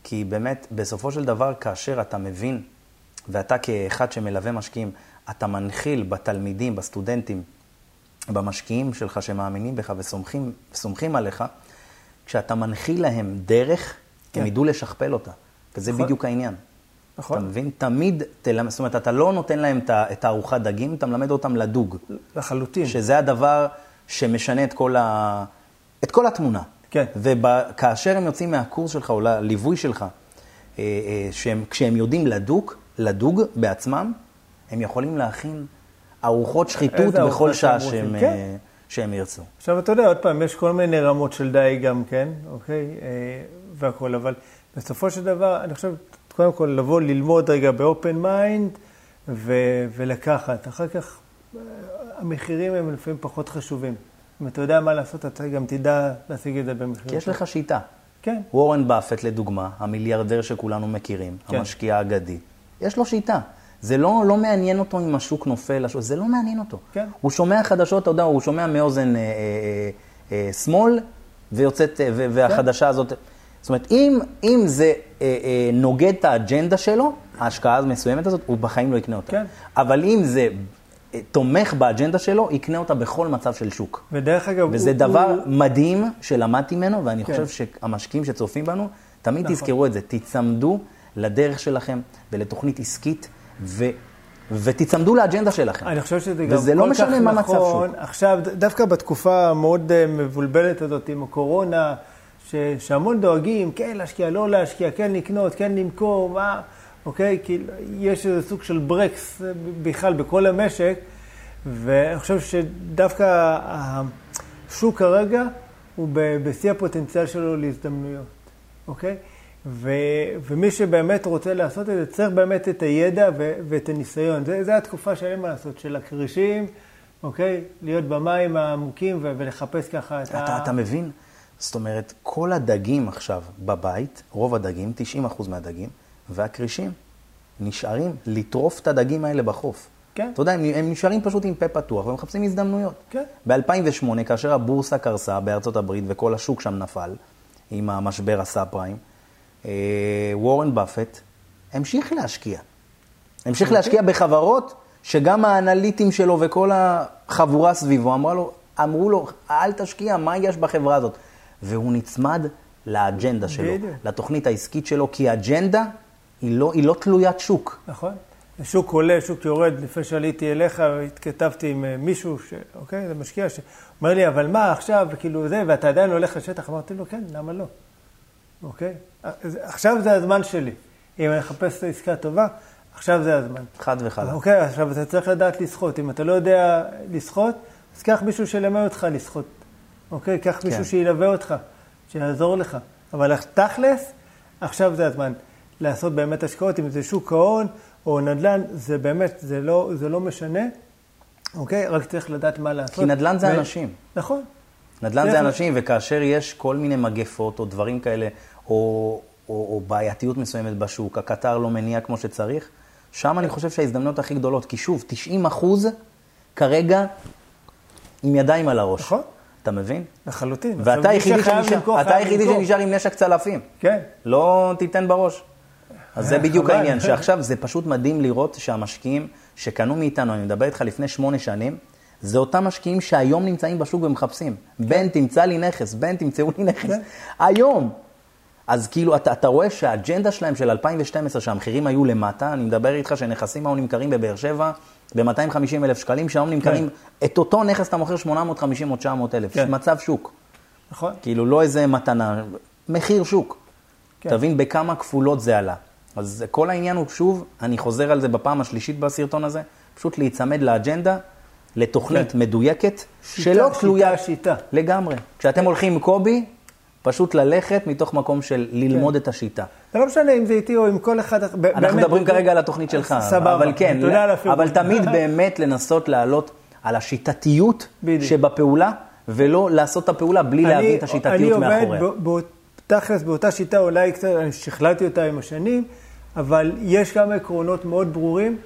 כי באמת, בסופו של דבר, כאשר אתה מבין, ואתה כאחד שמלווה משקיעים, אתה מנחיל בתלמידים, בסטודנטים, במשקיעים שלך שמאמינים בך וסומכים, עליך, כשאתה מנחיל להם דרך, כן. הם ידעו לשכפל אותה. וזה נכון. בדיוק העניין. נכון. אתה מבין? תמיד תלמד, זאת אומרת, אתה לא נותן להם את הארוחת דגים, אתה מלמד אותם לדוג. לחלוטין. שזה הדבר שמשנה את כל, ה... את כל התמונה. כן. וכאשר הם יוצאים מהקורס שלך או לליווי שלך, אה, אה, שהם, כשהם יודעים לדוג, לדוג בעצמם, הם יכולים להכין ארוחות שחיתות בכל שעה שהם, כן. אה, שהם ירצו. עכשיו, אתה יודע, עוד פעם, יש כל מיני רמות של דייג גם כן, אוקיי? והכול, אבל בסופו של דבר, אני חושב, קודם כל לבוא ללמוד רגע ב open mind ולקחת. אחר כך המחירים הם לפעמים פחות חשובים. אם אתה יודע מה לעשות, אתה גם תדע להשיג את זה במחירים. כי יש לך שיטה. כן. וורן באפט, לדוגמה, המיליארדר שכולנו מכירים, כן. המשקיע האגדי, יש לו שיטה. זה לא, לא מעניין אותו אם השוק נופל, השוק, זה לא מעניין אותו. כן. הוא שומע חדשות, אתה יודע, הוא שומע מאוזן אה, אה, אה, שמאל, ויוצאת, אה, והחדשה כן. הזאת... זאת אומרת, אם, אם זה אה, אה, נוגד את האג'נדה שלו, ההשקעה המסוימת הזאת, הוא בחיים לא יקנה אותה. כן. אבל אם זה אה, תומך באג'נדה שלו, יקנה אותה בכל מצב של שוק. ודרך אגב, וזה הוא... דבר הוא... מדהים שלמדתי ממנו, ואני כן. חושב שהמשקיעים שצופים בנו, תמיד נכון. תזכרו את זה, תיצמדו לדרך שלכם ולתוכנית עסקית, ו... ותיצמדו לאג'נדה שלכם. אני חושב שזה גם כל לא כך נכון. עכשיו, דווקא בתקופה המאוד מבולבלת הזאת עם הקורונה, ש, שהמון דואגים, כן להשקיע, לא להשקיע, כן לקנות, כן למכור, מה, אוקיי? כי יש איזה סוג של ברקס בכלל בכל המשק, ואני חושב שדווקא השוק כרגע הוא בשיא הפוטנציאל שלו להזדמנויות, אוקיי? ו, ומי שבאמת רוצה לעשות את זה, צריך באמת את הידע ו, ואת הניסיון. זה, זה התקופה שאין מה לעשות, של הכרישים, אוקיי? להיות במים העמוקים ולחפש ככה את אתה, ה... אתה מבין? זאת אומרת, כל הדגים עכשיו בבית, רוב הדגים, 90% מהדגים, והכרישים, נשארים לטרוף את הדגים האלה בחוף. כן. אתה יודע, הם, הם נשארים פשוט עם פה פתוח ומחפשים הזדמנויות. כן. ב-2008, כאשר הבורסה קרסה בארצות הברית וכל השוק שם נפל, עם המשבר הסאב פריים, וורן באפט המשיך להשקיע. המשיך להשקיע בחברות שגם האנליטים שלו וכל החבורה סביבו אמרו לו, אמרו לו, אל תשקיע, מה יש בחברה הזאת? והוא נצמד לאג'נדה שלו, בדיוק. לתוכנית העסקית שלו, כי האג'נדה היא לא, היא לא תלוית שוק. נכון. שוק עולה, שוק יורד. לפני שעליתי אליך, התכתבתי עם אה, מישהו, ש... אוקיי, זה משקיע, שאומר לי, אבל מה עכשיו, כאילו זה, ואתה עדיין הולך לשטח? אמרתי לו, כן, למה לא? אוקיי? עכשיו זה הזמן שלי. אם אני אחפש עסקה טובה, עכשיו זה הזמן. חד וחלק. אוקיי, עכשיו אתה צריך לדעת לשחות. אם אתה לא יודע לשחות, אז קח מישהו שילמד אותך לשחות. אוקיי? קח מישהו כן. שילווה אותך, שיעזור לך. אבל תכלס, עכשיו זה הזמן. לעשות באמת השקעות, אם זה שוק ההון או נדל"ן, זה באמת, זה לא, זה לא משנה. אוקיי? רק צריך לדעת מה לעשות. כי נדל"ן זה ו- אנשים. נכון. נדל"ן זה אנשים, וכאשר יש כל מיני מגפות או דברים כאלה, או, או, או בעייתיות מסוימת בשוק, הקטר לא מניע כמו שצריך, שם אני חושב שההזדמנויות הכי גדולות, כי שוב, 90 אחוז כרגע עם ידיים על הראש. נכון. אתה מבין? לחלוטין. ואתה היחידי שנשאר, אתה היחידי. שנשאר עם נשק צלפים. כן. לא תיתן בראש. אז זה אה, בדיוק. העניין, שעכשיו זה פשוט מדהים לראות שהמשקיעים שקנו מאיתנו, אני מדבר איתך לפני שמונה שנים, זה אותם משקיעים שהיום נמצאים בשוק ומחפשים. בן, תמצא לי נכס, בן, תמצאו לי נכס. כן. היום. אז כאילו, אתה, אתה רואה שהאג'נדה שלהם של 2012, שהמחירים היו למטה, אני מדבר איתך שנכסים היו נמכרים בבאר שבע ב-250 אלף שקלים, שהיום נמכרים, את אותו נכס אתה מוכר 850 או 900 אלף. כן. מצב שוק. נכון. כאילו, לא איזה מתנה, מחיר שוק. כן. תבין בכמה כפולות זה עלה. אז כל העניין הוא, שוב, אני חוזר על זה בפעם השלישית בסרטון הזה, פשוט להיצמד לאג'נדה, לתוכנית כן. מדויקת, שיטה, שלא שיטה, תלויה... שיטה. לגמרי. כשאתם הולכים עם קובי, פשוט ללכת מתוך מקום של ללמוד את השיטה. זה לא משנה אם זה איתי או עם כל אחד. ב- אנחנו באמת, מדברים זה- כרגע על התוכנית שלך, סבבה. אבל כן, הפירוט. אבל תמיד באמת לנסות לעלות על השיטתיות בדיוק. שבפעולה, ולא לעשות את הפעולה בלי להבין את השיטתיות מאחוריה. אני עובד בא- תכלס באותה שיטה, אולי קצת, אני שכללתי אותה עם השנים, אבל יש כמה עקרונות מאוד ברורים,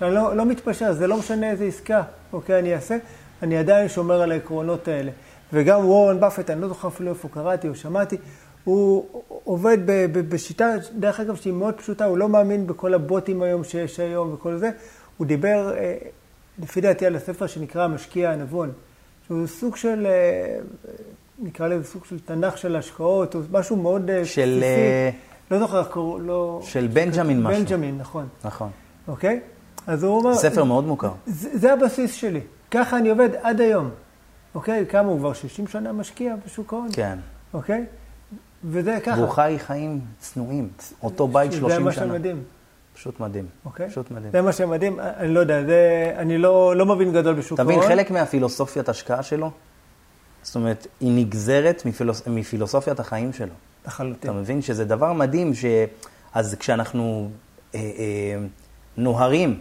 שאני לא, לא מתפשר, זה לא משנה איזה עסקה, אוקיי, אני אעשה, אני עדיין שומר על העקרונות האלה. וגם וורן באפט, אני לא זוכר אפילו איפה קראתי או שמעתי, הוא עובד ב, ב, בשיטה, דרך אגב, שהיא מאוד פשוטה, הוא לא מאמין בכל הבוטים היום שיש היום וכל זה. הוא דיבר, אה, לפי דעתי, על הספר שנקרא המשקיע הנבון, שהוא סוג של, אה, נקרא לזה סוג של תנ"ך של השקעות, או משהו מאוד אה, של, בסיסי. אה, לא זוכר איך קראו, לא... של בנג'מין משהו. בנג'מין, נכון. נכון. אוקיי? אז הוא אומר... ספר מאוד מוכר. זה, זה הבסיס שלי. ככה אני עובד עד היום. אוקיי? כמה הוא כבר 60 שנה משקיע בשוק ההון? כן. אוקיי? וזה ככה. והוא חי חיים צנועים. אותו בית 30 זה שנה. מה שמדהים. פשוט מדהים. אוקיי? פשוט מדהים. זה מה שמדהים. אני לא יודע, זה... אני לא, לא מבין גדול בשוק ההון. תבין, חלק מהפילוסופיית השקעה שלו, זאת אומרת, היא נגזרת מפילוס... מפילוסופיית החיים שלו. לחלוטין. אתה מבין שזה דבר מדהים, ש... אז כשאנחנו אה, אה, נוהרים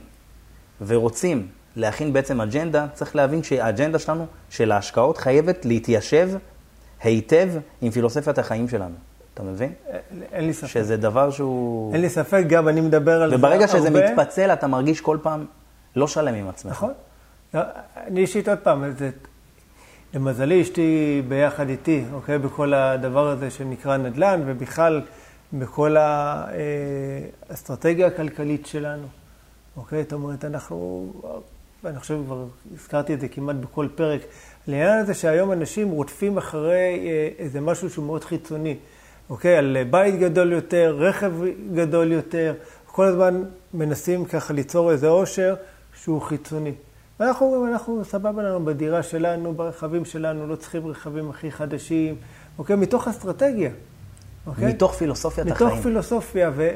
ורוצים להכין בעצם אג'נדה, צריך להבין שהאג'נדה שלנו, של ההשקעות, חייבת להתיישב היטב עם פילוסופיית החיים שלנו. אתה מבין? אין לי ספק. שזה דבר שהוא... אין לי ספק, גם אני מדבר על זה וברגע שזה הרבה. מתפצל, אתה מרגיש כל פעם לא שלם עם עצמך. נכון. לא, אני אישית עוד פעם, זה, למזלי אשתי ביחד איתי, אוקיי, בכל הדבר הזה שנקרא נדל"ן, ובכלל בכל אה, האסטרטגיה הכלכלית שלנו, אוקיי? זאת אומרת, אנחנו, ואני חושב כבר הזכרתי את זה כמעט בכל פרק, לעניין הזה שהיום אנשים רודפים אחרי אה, איזה משהו שהוא מאוד חיצוני, אוקיי? על בית גדול יותר, רכב גדול יותר, כל הזמן מנסים ככה ליצור איזה עושר שהוא חיצוני. ואנחנו אומרים, אנחנו סבבה לנו בדירה שלנו, ברכבים שלנו, לא צריכים רכבים הכי חדשים, אוקיי? מתוך אסטרטגיה, אוקיי? מתוך פילוסופיית מתוך החיים. פילוסופיה, ו-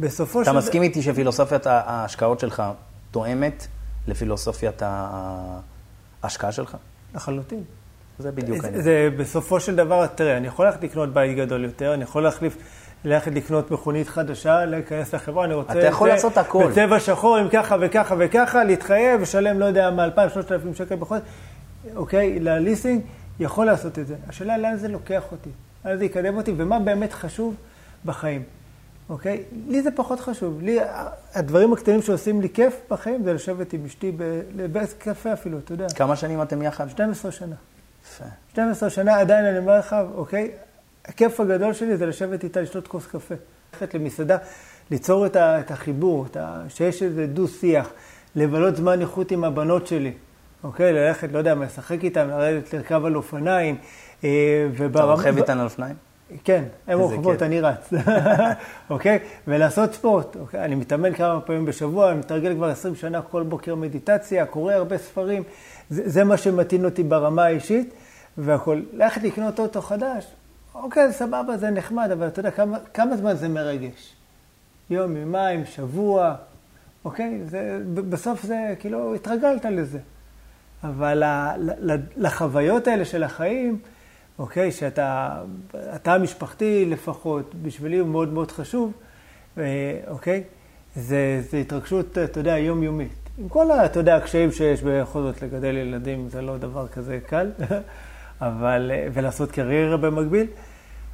ובסופו של... אתה מסכים איתי שפילוסופיית ההשקעות שלך תואמת לפילוסופיית ההשקעה שלך? לחלוטין. זה בדיוק זה, העניין. זה בסופו של דבר, תראה, אני יכול ללכת לקנות בית גדול יותר, אני יכול להחליף, ללכת לקנות מכונית חדשה, להיכנס לחברה, אני רוצה... אתה יכול זה לעשות הכל. בצבע שחור עם ככה וככה וככה, להתחייב, לשלם, לא יודע, מ-2,000-3,000 שקל בחודש, אוקיי, לליסינג, יכול לעשות את זה. השאלה לאן זה לוקח אותי, לאן זה יקדם אותי, ומה באמת חשוב בחיים, אוקיי? לי זה פחות חשוב. לי, הדברים הקטנים שעושים לי כיף בחיים זה לשבת עם אשתי ב- לבית קפה אפילו, אתה יודע. כמה שנים אתם יחד? 12 שנה. יפה. 12 שנה, עדיין אני אומר לך, אוקיי, הכיף הגדול שלי זה לשבת איתה, לשתות כוס קפה. ללכת למסעדה, ליצור את, ה, את החיבור, את ה, שיש איזה דו-שיח, לבלות זמן איכות עם הבנות שלי, אוקיי? ללכת, לא יודע, לשחק איתן, לרדת לרכב על אופניים. אה, אתה רוכב איתן על אופניים? כן, הן רוכבות, אני רץ, אוקיי? ולעשות ספורט, אוקיי? אני מתאמן כמה פעמים בשבוע, אני מתרגל כבר 20 שנה כל בוקר מדיטציה, קורא הרבה ספרים, זה, זה מה שמתאים אותי ברמה האישית, והכול. ללכת לקנות אוטו חדש, אוקיי, סבבה, זה נחמד, אבל אתה יודע כמה, כמה זמן זה מרגש? יום, יומיים, שבוע, אוקיי? זה, בסוף זה, כאילו, התרגלת לזה. אבל לחוויות האלה של החיים, אוקיי? שאתה, אתה המשפחתי לפחות, בשבילי הוא מאוד מאוד חשוב, אה, אוקיי? זה, זה התרגשות, אתה יודע, יומיומית. עם כל, אתה יודע, הקשיים שיש בכל זאת לגדל ילדים, זה לא דבר כזה קל, אבל, אה, ולעשות קריירה במקביל,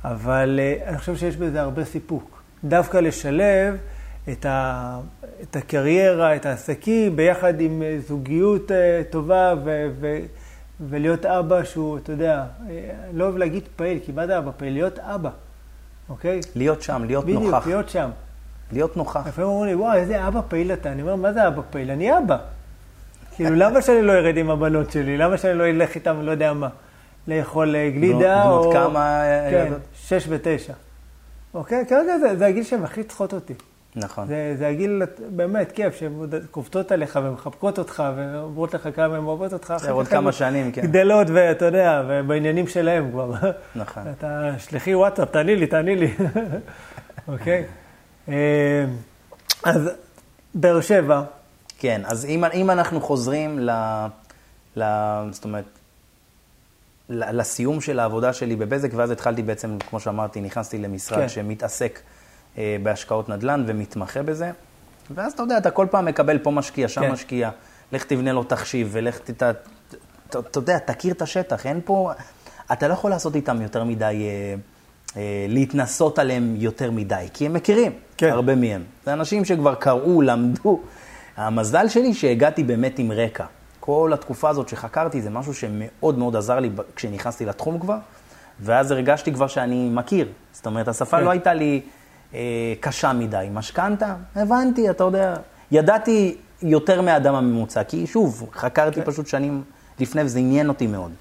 אבל אה, אני חושב שיש בזה הרבה סיפוק. דווקא לשלב את, ה, את הקריירה, את העסקים, ביחד עם זוגיות טובה ו... ו ולהיות אבא שהוא, אתה יודע, אני לא אוהב להגיד פעיל, כי מה זה אבא פעיל? להיות אבא, אוקיי? להיות שם, להיות בדיוק, נוכח. בדיוק, להיות שם. להיות נוכח. לפעמים אומרים לי, וואי, איזה אבא פעיל אתה. אני אומר, מה זה אבא פעיל? אני אבא. כאילו, למה שאני לא ארד עם הבנות שלי? למה שאני לא אלך איתם, לא יודע מה, לאכול אה, גלידה או... בנות כמה כן, ילדות? שש ותשע. אוקיי? כרגע זה, זה הגיל שהן הכי צריכות אותי. נכון. זה, זה הגיל באמת כיף, שהן קופצות עליך ומחבקות אותך ואומרות לך כמה הן אוהבות אותך. זה עוד כמה שנים, כן. גדלות, ואתה יודע, ובעניינים שלהם כבר. נכון. אתה, שלחי וואטסאפ, תעני לי, תעני לי. אוקיי? אה, אז באר שבע. כן, אז אם, אם אנחנו חוזרים ל... ל זאת אומרת, לסיום של העבודה שלי בבזק, ואז התחלתי בעצם, כמו שאמרתי, נכנסתי למשרד כן. שמתעסק בהשקעות נדל"ן ומתמחה בזה. ואז אתה יודע, אתה כל פעם מקבל פה משקיע, שם כן. משקיע, לך תבנה לו תחשיב ולך ת... אתה יודע, תכיר את השטח, אין פה... אתה לא יכול לעשות איתם יותר מדי, אה, אה, להתנסות עליהם יותר מדי, כי הם מכירים, כן. הרבה מהם. זה אנשים שכבר קראו, למדו. המזל שלי שהגעתי באמת עם רקע. כל התקופה הזאת שחקרתי זה משהו שמאוד מאוד עזר לי כשנכנסתי לתחום כבר, ואז הרגשתי כבר שאני מכיר. זאת אומרת, השפה כן. לא הייתה לי... אה, קשה מדי. משכנתה, הבנתי, אתה יודע, ידעתי יותר מהאדם הממוצע, כי שוב, חקרתי כן. פשוט שנים לפני וזה עניין אותי מאוד.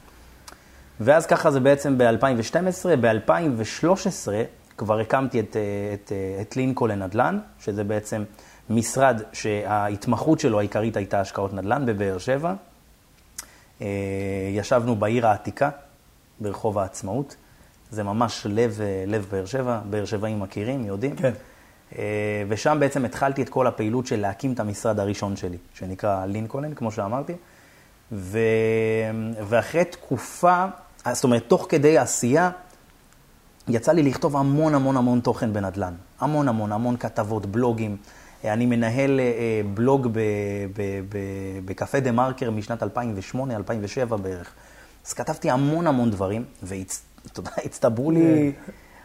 ואז ככה זה בעצם ב-2012, ב-2013 כבר הקמתי את, אה, את, אה, את לינקו לנדל"ן, שזה בעצם משרד שההתמחות שלו העיקרית הייתה השקעות נדל"ן בבאר שבע. ישבנו בעיר העתיקה, ברחוב העצמאות. זה ממש לב, אה, לב באר שבע, באר שבעים מכירים, יודעים. כן. אה, ושם בעצם התחלתי את כל הפעילות של להקים את המשרד הראשון שלי, שנקרא לינקולן, כמו שאמרתי. ו... ואחרי תקופה, זאת אומרת, תוך כדי עשייה, יצא לי לכתוב המון המון המון תוכן בנדל"ן. המון המון, המון כתבות, בלוגים. אני מנהל אה, בלוג בקפה דה מרקר משנת 2008-2007 בערך. אז כתבתי המון המון דברים, והצ... אתה יודע, הצטברו לי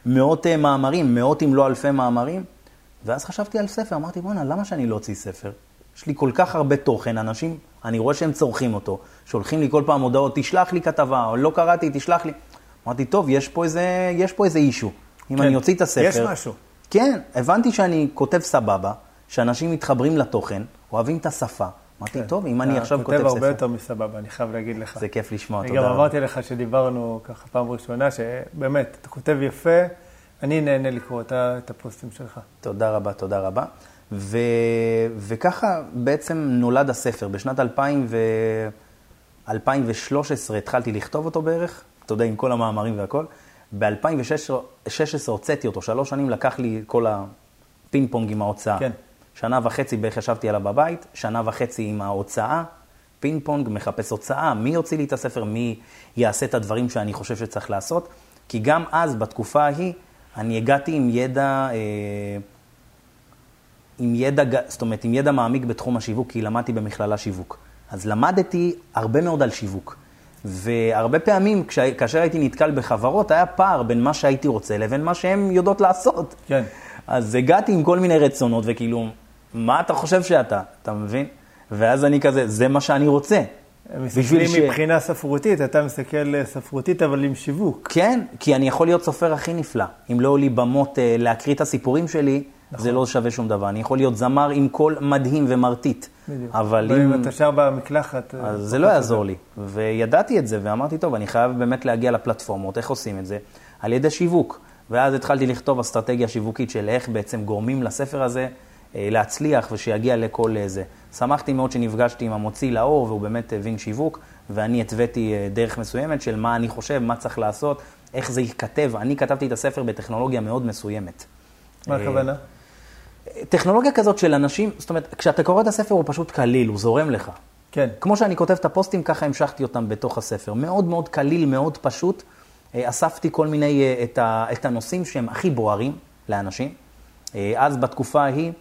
מאות אה, מאמרים, מאות אם לא אלפי מאמרים, ואז חשבתי על ספר, אמרתי, בואנה, למה שאני לא אוציא ספר? יש לי כל כך הרבה תוכן, אנשים, אני רואה שהם צורכים אותו, שולחים לי כל פעם הודעות, תשלח לי כתבה, או לא קראתי, תשלח לי. אמרתי, טוב, יש פה איזה, יש פה איזה אישו. אם כן, אני אוציא את הספר... יש משהו. כן, הבנתי שאני כותב סבבה, שאנשים מתחברים לתוכן, אוהבים את השפה. אמרתי, כן. טוב, אם אני עכשיו כותב ספר... אתה כותב הרבה יותר מסבבה, אני חייב להגיד לך. זה כיף לשמוע, תודה. אני גם אמרתי לך שדיברנו ככה פעם ראשונה, שבאמת, אתה כותב יפה, אני נהנה לקרוא את הפוסטים שלך. תודה רבה, תודה רבה. ו... וככה בעצם נולד הספר. בשנת 2000 ו... 2013 התחלתי לכתוב אותו בערך, אתה יודע, עם כל המאמרים והכל. ב-2016 הוצאתי אותו, שלוש שנים לקח לי כל הפינג פונג עם ההוצאה. כן. שנה וחצי בערך ישבתי עליו בבית, שנה וחצי עם ההוצאה, פינג פונג, מחפש הוצאה, מי יוציא לי את הספר, מי יעשה את הדברים שאני חושב שצריך לעשות. כי גם אז, בתקופה ההיא, אני הגעתי עם ידע, אה, עם ידע, זאת אומרת, עם ידע מעמיק בתחום השיווק, כי למדתי במכללה שיווק. אז למדתי הרבה מאוד על שיווק. והרבה פעמים, כאשר הייתי נתקל בחברות, היה פער בין מה שהייתי רוצה לבין מה שהן יודעות לעשות. כן. אז הגעתי עם כל מיני רצונות, וכאילו, מה אתה חושב שאתה, אתה מבין? ואז אני כזה, זה מה שאני רוצה. מסתכלים ש... מבחינה ספרותית, אתה מסתכל אה, ספרותית אבל עם שיווק. כן, כי אני יכול להיות סופר הכי נפלא. אם לא לי במות אה, להקריא את הסיפורים שלי, נכון. זה לא שווה שום דבר. אני יכול להיות זמר עם קול מדהים ומרטיט. בדיוק. אבל ואם אם... אתה שר במקלחת... אה, אז זה לא יעזור לי. וידעתי את זה, ואמרתי, טוב, אני חייב באמת להגיע לפלטפורמות, איך עושים את זה? על ידי שיווק. ואז התחלתי לכתוב אסטרטגיה שיווקית של איך בעצם גורמים לספר הזה להצליח ושיגיע לכל זה. שמחתי מאוד שנפגשתי עם המוציא לאור, והוא באמת הבין שיווק, ואני התוויתי אה, דרך מסוימת של מה אני חושב, מה צריך לעשות, איך זה ייכתב. אני כתבתי את הספר בטכנולוגיה מאוד מסוימת. מה הכוונה? טכנולוגיה כזאת של אנשים, זאת אומרת, כשאתה קורא את הספר הוא פשוט קליל, הוא זורם לך. כן. כמו שאני כותב את הפוסטים, ככה המשכתי אותם בתוך הספר. מאוד מאוד קליל, מאוד פשוט. אה, אספתי כל מיני, אה, את, ה, את הנושאים שהם הכי בוערים לאנשים. אה, אז בתקופה ההיא,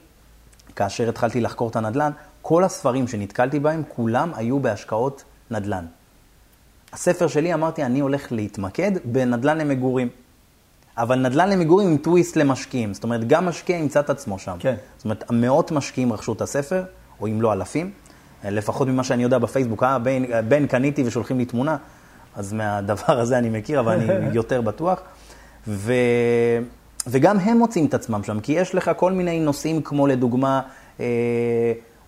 כאשר התחלתי לחקור את הנדל"ן, כל הספרים שנתקלתי בהם, כולם היו בהשקעות נדל"ן. הספר שלי, אמרתי, אני הולך להתמקד בנדל"ן למגורים. אבל נדל"ן למגורים עם טוויסט למשקיעים. זאת אומרת, גם משקיע ימצא את עצמו שם. כן. זאת אומרת, מאות משקיעים רכשו את הספר, או אם לא אלפים. לפחות ממה שאני יודע בפייסבוק, אה, בין, בין קניתי ושולחים לי תמונה, אז מהדבר הזה אני מכיר, אבל אני יותר בטוח. ו... וגם הם מוצאים את עצמם שם, כי יש לך כל מיני נושאים כמו לדוגמה אה,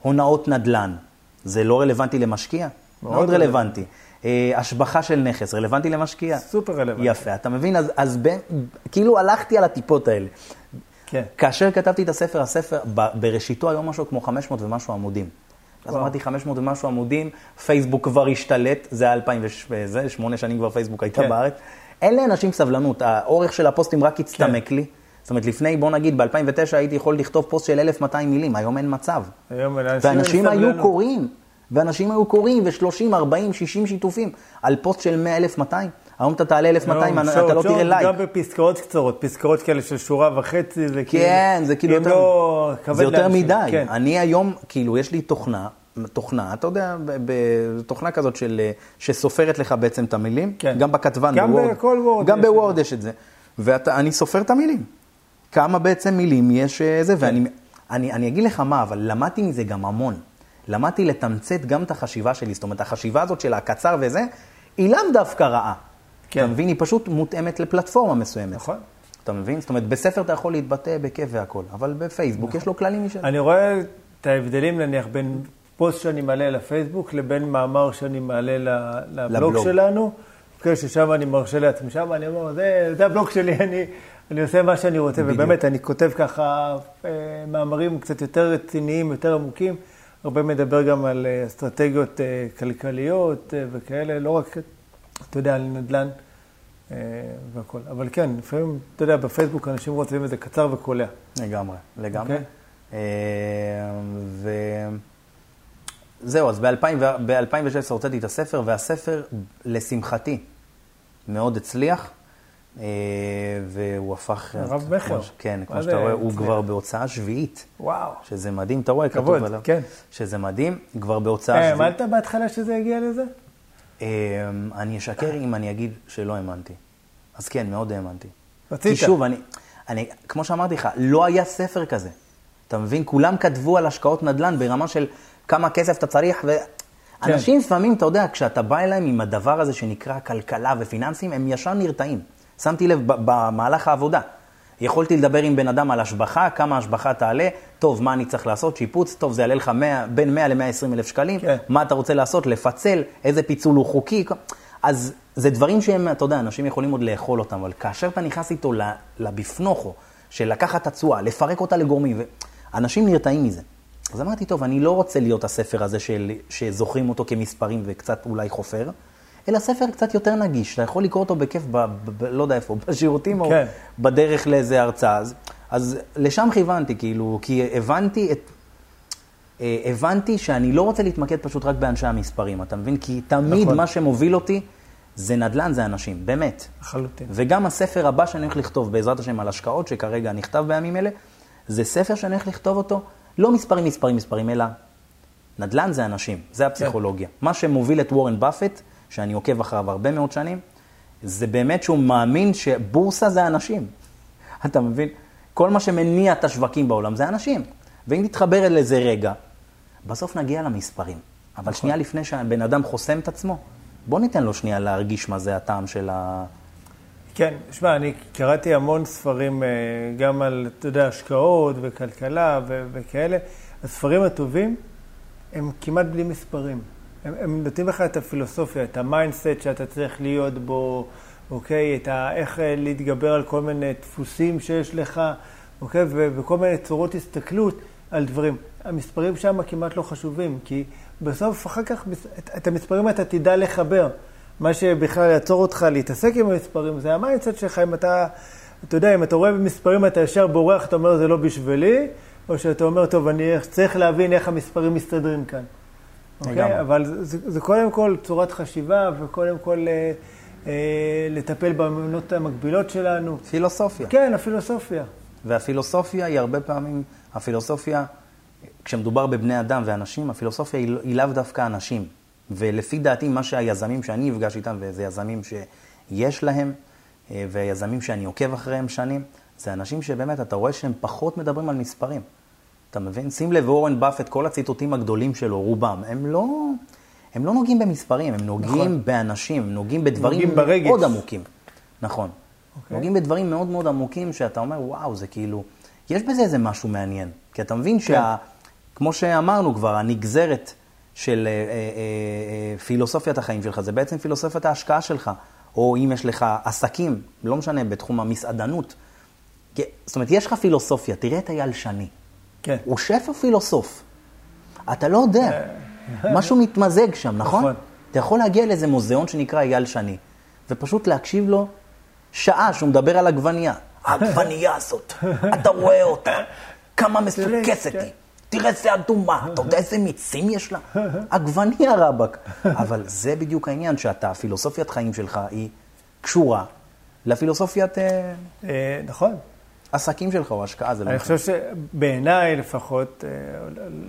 הונאות נדל"ן. זה לא רלוונטי למשקיע? מאוד, מאוד רלוונטי. אה, השבחה של נכס, רלוונטי למשקיע? סופר רלוונטי. יפה, אתה מבין? אז, אז ב, כאילו הלכתי על הטיפות האלה. כן. כאשר כתבתי את הספר, הספר ב, בראשיתו היום משהו כמו 500 ומשהו עמודים. אז אמרתי 500 ומשהו עמודים, פייסבוק כבר השתלט, זה היה 2008 שנים כבר פייסבוק הייתה כן. בארץ. אין לאנשים סבלנות, האורך של הפוסטים רק הצטמק כן. לי. זאת אומרת, לפני, בוא נגיד, ב-2009 הייתי יכול לכתוב פוסט של 1,200 מילים, היום אין מצב. היום לאנשים אין ואנשים היו. קוראים, ואנשים היו קוראים, ו-30, 40, 60 שיתופים על פוסט של 100, 1,200. היום אתה תעלה 1,200, היום, אתה לא תראה לייק. גם בפסקאות קצרות, פסקאות כאלה של שורה וחצי, זה כאילו... כן, זה כאילו יותר, לא זה יותר. מדי. כן. אני היום, כאילו, יש לי תוכנה, תוכנה, אתה יודע, תוכנה כזאת של, שסופרת לך בעצם את המילים, כן. גם בכתבן, גם ב Word. בכל Word גם ב Word יש את זה. ואני סופר את המילים. כמה בעצם מילים יש אה, זה, ואני אני, אני אגיד לך מה, אבל למדתי מזה גם המון. למדתי לתמצת גם את החשיבה שלי, זאת אומרת, החשיבה הזאת של הקצר וזה, היא לאו דווקא רעה. כן. אתה מבין? היא פשוט מותאמת לפלטפורמה מסוימת. נכון. אתה מבין? זאת אומרת, בספר אתה יכול להתבטא בכיף והכל, אבל בפייסבוק יש לו כללים משלו. אני רואה את ההבדלים נניח בין פוסט שאני מעלה לפייסבוק לבין מאמר שאני מעלה לבלוג לבלוג. שלנו. כן, ששם אני מרשה לעצמי, שם אני אומר, זה, זה הבלוג שלי, אני, אני עושה מה שאני רוצה, בדיוק. ובאמת, אני כותב ככה אה, מאמרים קצת יותר רציניים, יותר עמוקים, הרבה מדבר גם על אה, אסטרטגיות אה, כלכליות אה, וכאלה, לא רק, אתה יודע, על נדל"ן אה, והכול. אבל כן, לפעמים, אתה יודע, בפייסבוק אנשים רוצים את זה קצר וקולע. לגמרי, לגמרי. אוקיי. אה, ו... זהו, אז ב-2016 הוצאתי את הספר, והספר, לשמחתי, מאוד הצליח, אה, והוא הפך... רב מכר. כן, כמו שאתה רואה, הוא? כבר בהוצאה שביעית, וואו. שזה מדהים, אתה רואה, כתוב עליו. כן. שזה מדהים, כבר בהוצאה אה, שביעית. האמנת בהתחלה שזה יגיע לזה? אה, אני אשקר אם אני אגיד שלא האמנתי. אז כן, מאוד האמנתי. רצית. כי שוב, אני, אני, כמו שאמרתי לך, לא היה ספר כזה. אתה מבין? כולם כתבו על השקעות נדל"ן ברמה של כמה כסף אתה צריך, כן. ואנשים לפעמים, אתה יודע, כשאתה בא אליהם עם הדבר הזה שנקרא כלכלה ופיננסים, הם ישר נרתעים. שמתי לב במהלך העבודה. יכולתי לדבר עם בן אדם על השבחה, כמה השבחה תעלה, טוב, מה אני צריך לעשות, שיפוץ, טוב, זה יעלה לך 100, בין 100 ל-120 אלף שקלים, כן. מה אתה רוצה לעשות, לפצל, איזה פיצול הוא חוקי. אז זה דברים שהם, אתה יודע, אנשים יכולים עוד לאכול אותם, אבל כאשר אתה נכנס איתו לביפנוכו, של לקחת את התשואה, לפרק אותה לגורמים, אנשים נרתעים מזה. אז אמרתי, טוב, אני לא רוצה להיות הספר הזה של, שזוכרים אותו כמספרים וקצת אולי חופר, אלא ספר קצת יותר נגיש, אתה יכול לקרוא אותו בכיף, ב, ב, ב, לא יודע איפה, בשירותים או כן. בדרך לאיזה הרצאה. אז, אז לשם כיוונתי, כאילו, כי הבנתי את... אה, הבנתי שאני לא רוצה להתמקד פשוט רק באנשי המספרים, אתה מבין? כי תמיד נכון. מה שמוביל אותי זה נדל"ן, זה אנשים, באמת. לחלוטין. וגם הספר הבא שאני הולך לכתוב, בעזרת השם, על השקעות, שכרגע נכתב בימים אלה, זה ספר שאני הולך לכתוב אותו, לא מספרים, מספרים, מספרים, אלא נדל"ן זה אנשים, זה הפסיכולוגיה. מה שמוביל את וורן באפט, שאני עוקב אחריו הרבה מאוד שנים, זה באמת שהוא מאמין שבורסה זה אנשים. אתה מבין? כל מה שמניע את השווקים בעולם זה אנשים. ואם תתחבר אל איזה רגע, בסוף נגיע למספרים. אבל שנייה לפני שהבן אדם חוסם את עצמו, בוא ניתן לו שנייה להרגיש מה זה הטעם של ה... כן, שמע, אני קראתי המון ספרים אה, גם על, אתה יודע, השקעות וכלכלה ו- וכאלה. הספרים הטובים הם כמעט בלי מספרים. הם, הם נותנים לך את הפילוסופיה, את ה mindset שאתה צריך להיות בו, אוקיי? את ה, איך אה, להתגבר על כל מיני דפוסים שיש לך, אוקיי? ו- וכל מיני צורות הסתכלות על דברים. המספרים שם כמעט לא חשובים, כי בסוף, אחר כך, את המספרים אתה תדע לחבר. מה שבכלל יעצור אותך להתעסק עם המספרים זה ה mindset שלך, אם אתה, אתה יודע, אם אתה רואה במספרים אתה ישר בורח, אתה אומר זה לא בשבילי, או שאתה אומר, טוב, אני צריך להבין איך המספרים מסתדרים כאן. אוקיי? אבל זה, זה, זה קודם כל צורת חשיבה, וקודם כל אה, אה, לטפל באמונות המגבילות שלנו. פילוסופיה. כן, הפילוסופיה. והפילוסופיה היא הרבה פעמים, הפילוסופיה, כשמדובר בבני אדם ואנשים, הפילוסופיה היא, היא לאו דווקא אנשים. ולפי דעתי, מה שהיזמים שאני אפגש איתם, וזה יזמים שיש להם, אה, ויזמים שאני עוקב אחריהם שנים, זה אנשים שבאמת, אתה רואה שהם פחות מדברים על מספרים. אתה מבין? שים לב, אורן באפט, כל הציטוטים הגדולים שלו, רובם, הם לא, הם לא נוגעים במספרים, הם נוגעים נכון. באנשים, הם נוגעים בדברים נוגעים מאוד עמוקים. נכון. Okay. אוקיי. נוגעים בדברים מאוד מאוד עמוקים, שאתה אומר, וואו, זה כאילו, יש בזה איזה משהו מעניין. כי אתה מבין כן. שה... כמו שאמרנו כבר, הנגזרת של אה, אה, אה, פילוסופיית החיים שלך, זה בעצם פילוסופיית ההשקעה שלך. או אם יש לך עסקים, לא משנה, בתחום המסעדנות. זאת אומרת, יש לך פילוסופיה, תראה את אייל שני. כן. הוא שף הפילוסוף. אתה לא יודע, משהו מתמזג שם, נכון? נכון. אתה יכול להגיע לאיזה מוזיאון שנקרא אייל שני, ופשוט להקשיב לו שעה שהוא מדבר על עגבנייה. העגבנייה הזאת, אתה רואה אותה, כמה מסוכסת היא. תראה איזה אדומה, אתה יודע איזה מיצים יש לה? עגבניה רבאק. אבל זה בדיוק העניין, שאתה, הפילוסופיית חיים שלך היא קשורה לפילוסופיית... אה, אה, נכון. עסקים שלך או השקעה, זה לא. אני חושב שבעיניי לפחות, אה,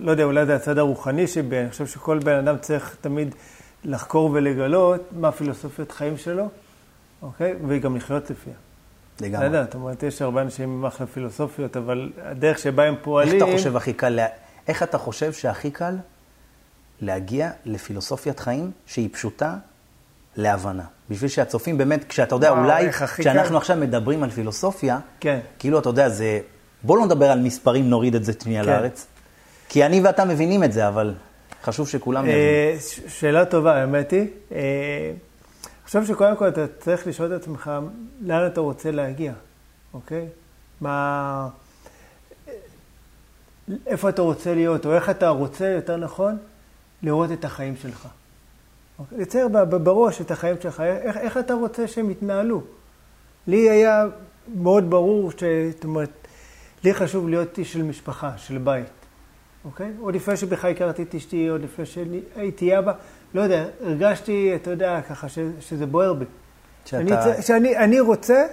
לא יודע, אולי זה הצד הרוחני שבי, אני חושב שכל בן אדם צריך תמיד לחקור ולגלות מה פילוסופיית חיים שלו, אוקיי? וגם לחיות לפיה. לגמרי. לא יודע, זאת אומרת, יש הרבה אנשים עם אחלה פילוסופיות, אבל הדרך שבה הם פועלים... איך אתה חושב הכי קל, לה... איך אתה חושב שהכי קל להגיע לפילוסופיית חיים שהיא פשוטה להבנה? בשביל שהצופים באמת, כשאתה יודע, וואו, אולי כשאנחנו קל. עכשיו מדברים על פילוסופיה, כן. כאילו, אתה יודע, זה... בוא לא נדבר על מספרים, נוריד את זה שנייה כן. לארץ. כי אני ואתה מבינים את זה, אבל חשוב שכולם אה, יבינו. שאלה טובה, האמת היא. חושב שקודם כל אתה צריך לשאול את עצמך לאן אתה רוצה להגיע, אוקיי? מה... איפה אתה רוצה להיות, או איך אתה רוצה, יותר נכון, לראות את החיים שלך. אוקיי? לצייר בראש את החיים שלך, איך, איך אתה רוצה שהם יתנהלו. לי היה מאוד ברור, ש... זאת אומרת, לי חשוב להיות איש של משפחה, של בית, אוקיי? עוד לפני שבכלל הכרתי את אשתי, עוד לפני שהייתי אבא. לא יודע, הרגשתי, אתה יודע, ככה, ש, שזה בוער בי. שאתה... שאני אני רוצה,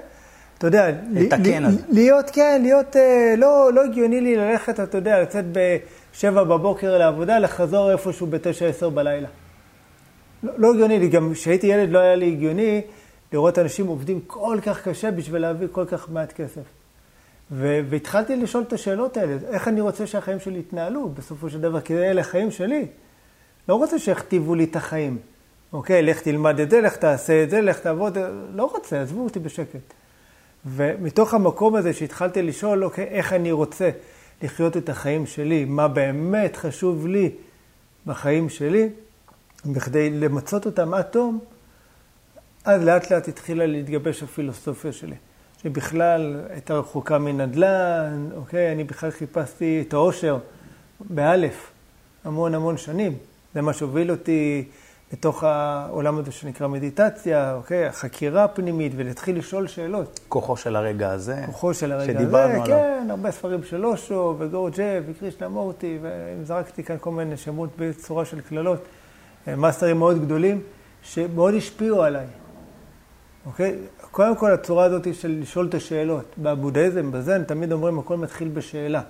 אתה יודע, לתקן ל, להיות, כן, להיות, אה, לא, לא הגיוני לי ללכת, אתה יודע, לצאת בשבע בבוקר לעבודה, לחזור איפשהו בתשע עשר בלילה. לא, לא הגיוני לי, גם כשהייתי ילד לא היה לי הגיוני לראות אנשים עובדים כל כך קשה בשביל להביא כל כך מעט כסף. ו- והתחלתי לשאול את השאלות האלה, איך אני רוצה שהחיים שלי יתנהלו בסופו של דבר, כי אלה החיים שלי. לא רוצה שיכתיבו לי את החיים. אוקיי, לך תלמד את זה, לך תעשה את זה, לך תעבוד, לא רוצה, עזבו אותי בשקט. ומתוך המקום הזה שהתחלתי לשאול, אוקיי, איך אני רוצה לחיות את החיים שלי, מה באמת חשוב לי בחיים שלי, בכדי למצות אותם עד תום, אז לאט לאט התחילה להתגבש הפילוסופיה שלי, שבכלל הייתה רחוקה מנדל"ן, אוקיי, אני בכלל חיפשתי את העושר, באלף, המון המון שנים. זה מה שהוביל אותי לתוך העולם הזה שנקרא מדיטציה, אוקיי? החקירה הפנימית, ולהתחיל לשאול שאלות. כוחו של הרגע הזה. כוחו של הרגע הזה, עליו. כן, הרבה ספרים של אושו, וגורג'ה, וקרישנה מורטי, ואם זרקתי כאן כל מיני שמות בצורה של קללות, אה, מאסטרים מאוד גדולים, שמאוד השפיעו עליי. אוקיי? קודם כל, הצורה הזאת של לשאול את השאלות. בבודהיזם, בזן, תמיד אומרים, הכל מתחיל בשאלה.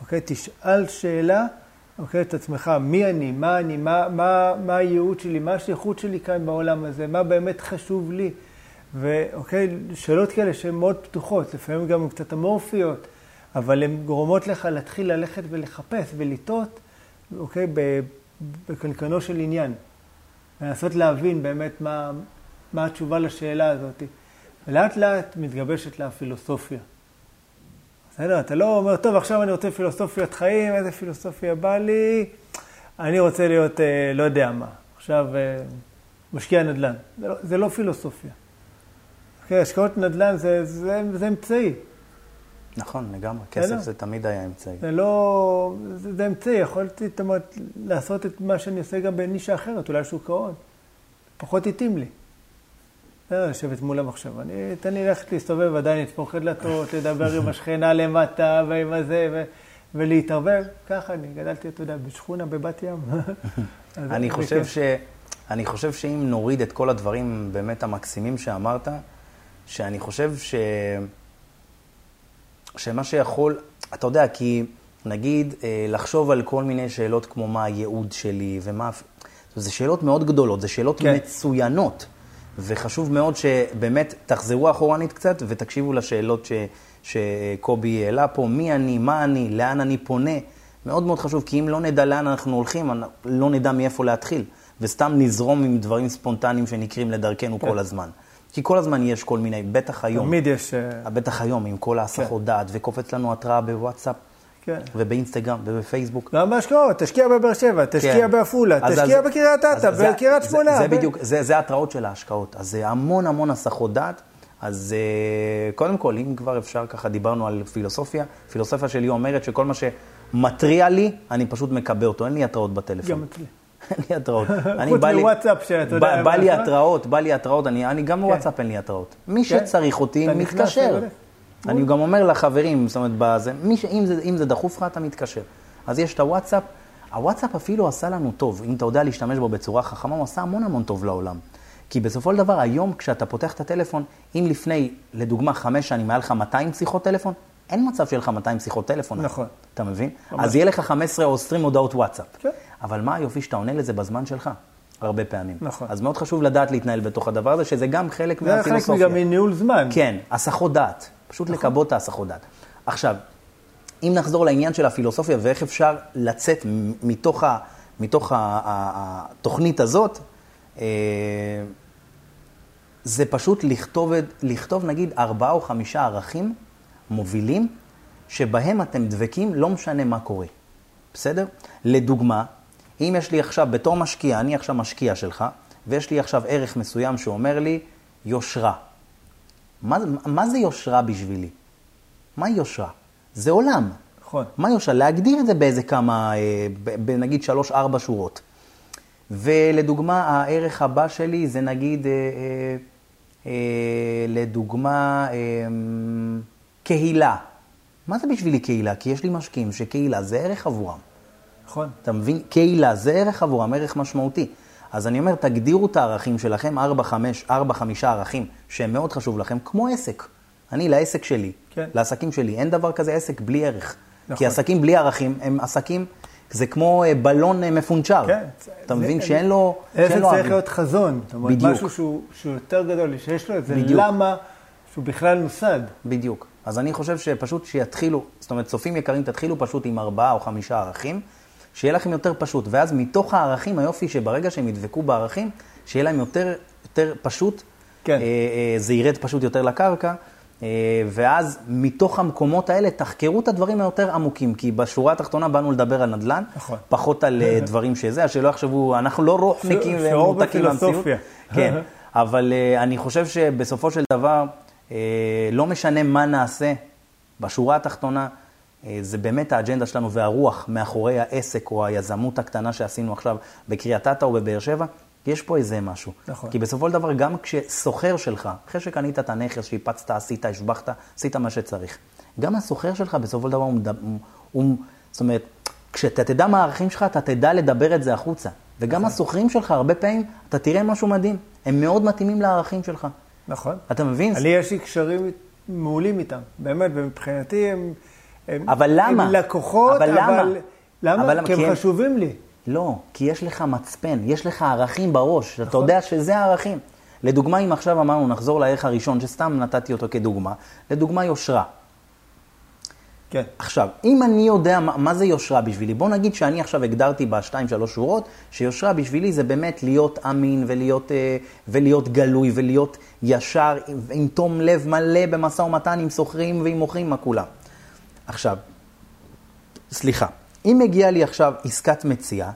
אוקיי? תשאל שאלה. אוקיי, את עצמך, מי אני, מה אני, מה, מה, מה הייעוד שלי, מה השליחות שלי כאן בעולם הזה, מה באמת חשוב לי. ואוקיי, שאלות כאלה שהן מאוד פתוחות, לפעמים גם קצת אמורפיות, אבל הן גורמות לך להתחיל ללכת ולחפש ולטעות, אוקיי, בקנקנו של עניין. לנסות להבין באמת מה, מה התשובה לשאלה הזאת. ולאט לאט מתגבשת לה הפילוסופיה. בסדר? אתה לא אומר, טוב, עכשיו אני רוצה פילוסופיית חיים, איזה פילוסופיה בא לי? אני רוצה להיות, אה, לא יודע מה, עכשיו אה, משקיע נדל"ן. זה לא, זה לא פילוסופיה. כן, השקעות נדל"ן זה, זה, זה אמצעי. נכון, לגמרי. כסף זה תמיד היה אמצעי. זה לא... זה, זה אמצעי, יכולתי, זאת אומרת, לעשות את מה שאני עושה גם בנישה אחרת, אולי שוק ההון. פחות התאים לי. בסדר, לשבת מול המחשב. אני, תן לי ללכת להסתובב, עדיין לתפור חדלתות, לדבר עם השכנה למטה ועם הזה, ו, ולהתערבב. ככה אני גדלתי, אתה יודע, בשכונה בבת ים. אני חושב ש... אני חושב שאם נוריד את כל הדברים באמת המקסימים שאמרת, שאני חושב ש... שמה שיכול, אתה יודע, כי נגיד אה, לחשוב על כל מיני שאלות כמו מה הייעוד שלי ומה... זה שאלות מאוד גדולות, זה שאלות כן. מצוינות. וחשוב מאוד שבאמת תחזרו אחורנית קצת ותקשיבו לשאלות ש, שקובי העלה פה, מי אני, מה אני, לאן אני פונה. מאוד מאוד חשוב, כי אם לא נדע לאן אנחנו הולכים, לא נדע מאיפה להתחיל. וסתם נזרום עם דברים ספונטניים שנקרים לדרכנו כן. כל הזמן. כי כל הזמן יש כל מיני, בטח היום. תמיד יש... אה, בטח היום, עם כל ההסחות כן. דעת, וקופץ לנו התראה בוואטסאפ. כן. ובאינסטגרם ובפייסבוק. גם בהשקעות, תשקיע בבאר שבע, תשקיע כן. בעפולה, תשקיע בקריית אתא, בקריית שמונה. זה, זה בדיוק, זה, זה ההתראות של ההשקעות. אז זה המון המון הסחות דעת. אז uh, קודם כל, אם כבר אפשר, ככה דיברנו על פילוסופיה, פילוסופיה שלי אומרת שכל מה שמתריע לי, אני פשוט מקבע אותו, אין לי התראות בטלפון. גם אצלי. אין לי התראות. חוץ מוואטסאפ שאתה יודע. בא לי התראות, בא לי התראות, אני גם בוואטסאפ כן. אין לי התראות. מי כן. שצריך אותי, מתקשר. אני גם אומר לחברים, זאת אומרת, בזה, ש... אם, זה, אם זה דחוף לך, אתה מתקשר. אז יש את הוואטסאפ, הוואטסאפ אפילו עשה לנו טוב, אם אתה יודע להשתמש בו בצורה חכמה, הוא עשה המון המון טוב לעולם. כי בסופו של דבר, היום כשאתה פותח את הטלפון, אם לפני, לדוגמה, חמש שנים היה לך 200 שיחות טלפון, אין מצב שיהיה לך 200 שיחות טלפון. נכון. אתה מבין? ממש. אז יהיה לך 15 או 20 הודעות וואטסאפ. כן. אבל מה היופי שאתה עונה לזה בזמן שלך? הרבה פעמים. נכון. אז מאוד חשוב לדעת להתנהל בתוך הדבר הזה, שזה גם חלק מהפילוסופיה. זה חלק גם מניהול זמן. כן, הסחות דעת. פשוט נכון. לכבות את ההסחות דעת. עכשיו, אם נחזור לעניין של הפילוסופיה ואיך אפשר לצאת מתוך, ה, מתוך התוכנית הזאת, אה, זה פשוט לכתוב, לכתוב נגיד ארבעה או חמישה ערכים מובילים, שבהם אתם דבקים, לא משנה מה קורה. בסדר? לדוגמה, אם יש לי עכשיו, בתור משקיע, אני עכשיו משקיע שלך, ויש לי עכשיו ערך מסוים שאומר לי, יושרה. מה, מה זה יושרה בשבילי? מה יושרה? זה עולם. נכון. מה יושרה? להגדיר את זה באיזה כמה, אה, נגיד שלוש-ארבע שורות. ולדוגמה, הערך הבא שלי זה נגיד, אה, אה, אה, לדוגמה, אה, קהילה. מה זה בשבילי קהילה? כי יש לי משקיעים שקהילה זה ערך עבורם. נכון. אתה מבין? קהילה זה ערך עבורם, ערך משמעותי. אז אני אומר, תגדירו את הערכים שלכם, 4-5 ערכים שהם מאוד חשוב לכם, כמו עסק. אני לעסק שלי, כן. לעסקים שלי, אין דבר כזה עסק בלי ערך. נכון. כי עסקים בלי ערכים הם עסקים, זה כמו אה, בלון אה, מפונצ'ר. כן. אתה זה, מבין שאין לו... עסק צריך ערכים. להיות חזון. זאת אומרת, בדיוק. משהו שהוא, שהוא יותר גדול, שיש לו את זה, בדיוק. למה שהוא בכלל נוסד. בדיוק. אז אני חושב שפשוט שיתחילו, זאת אומרת, צופים יקרים, תתחילו פשוט עם ארבעה או חמישה ערכים. שיהיה לכם יותר פשוט. ואז מתוך הערכים, היופי שברגע שהם ידבקו בערכים, שיהיה להם יותר, יותר פשוט, כן. אה, אה, זה ירד פשוט יותר לקרקע. אה, ואז מתוך המקומות האלה תחקרו את הדברים היותר עמוקים, כי בשורה התחתונה באנו לדבר על נדל"ן, נכון. פחות על אה, דברים שזה, שלא יחשבו, אנחנו לא רוחניקים ומנותקים במציאות. כן, אבל אה, אני חושב שבסופו של דבר, לא משנה מה נעשה, בשורה התחתונה, אה, זה באמת האג'נדה שלנו והרוח מאחורי העסק או היזמות הקטנה שעשינו עכשיו בקריית אתא או בבאר שבע, יש פה איזה משהו. נכון. כי בסופו של דבר, גם כשסוחר שלך, אחרי שקנית את הנכס, שיפצת, עשית, השבחת, עשית מה שצריך, גם הסוחר שלך בסופו של דבר הוא, הוא, זאת אומרת, כשאתה תדע מה הערכים שלך, אתה תדע לדבר את זה החוצה. וגם נכון. הסוחרים שלך, הרבה פעמים, אתה תראה משהו מדהים. הם מאוד מתאימים לערכים שלך. נכון. אתה מבין? אני, יש לי קשרים מעולים איתם. באמת, ומבחינתי הם... הם, אבל למה? הם לקוחות, אבל, למה? אבל למה? אבל כי הם חשובים לי. לא, כי יש לך מצפן, יש לך ערכים בראש, נכון. אתה יודע שזה הערכים. לדוגמה, אם עכשיו אמרנו, נחזור לערך הראשון, שסתם נתתי אותו כדוגמה, לדוגמה יושרה. כן. עכשיו, אם אני יודע מה, מה זה יושרה בשבילי, בוא נגיד שאני עכשיו הגדרתי בשתיים, שלוש שורות, שיושרה בשבילי זה באמת להיות אמין ולהיות, אה, ולהיות גלוי ולהיות ישר, עם תום לב מלא במשא ומתן עם סוחרים ועם מוכרים, מה כולם. עכשיו, סליחה, אם מגיעה לי עכשיו עסקת מציאה,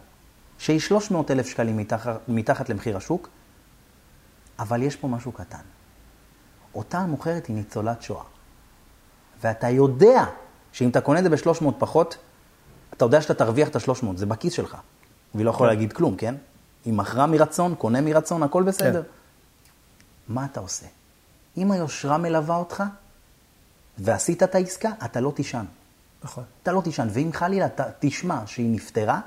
שהיא 300 אלף שקלים מתחת, מתחת למחיר השוק, אבל יש פה משהו קטן. אותה המוכרת היא ניצולת שואה. ואתה יודע שאם אתה קונה את זה ב-300 פחות, אתה יודע שאתה תרוויח את ה-300, זה בכיס שלך. והיא לא יכולה כן. להגיד כלום, כן? היא מכרה מרצון, קונה מרצון, הכל בסדר. כן. מה אתה עושה? אם היושרה מלווה אותך, ועשית את העסקה, אתה לא תישן. נכון. אתה לא תישן, ואם חלילה אתה תשמע שהיא נפטרה,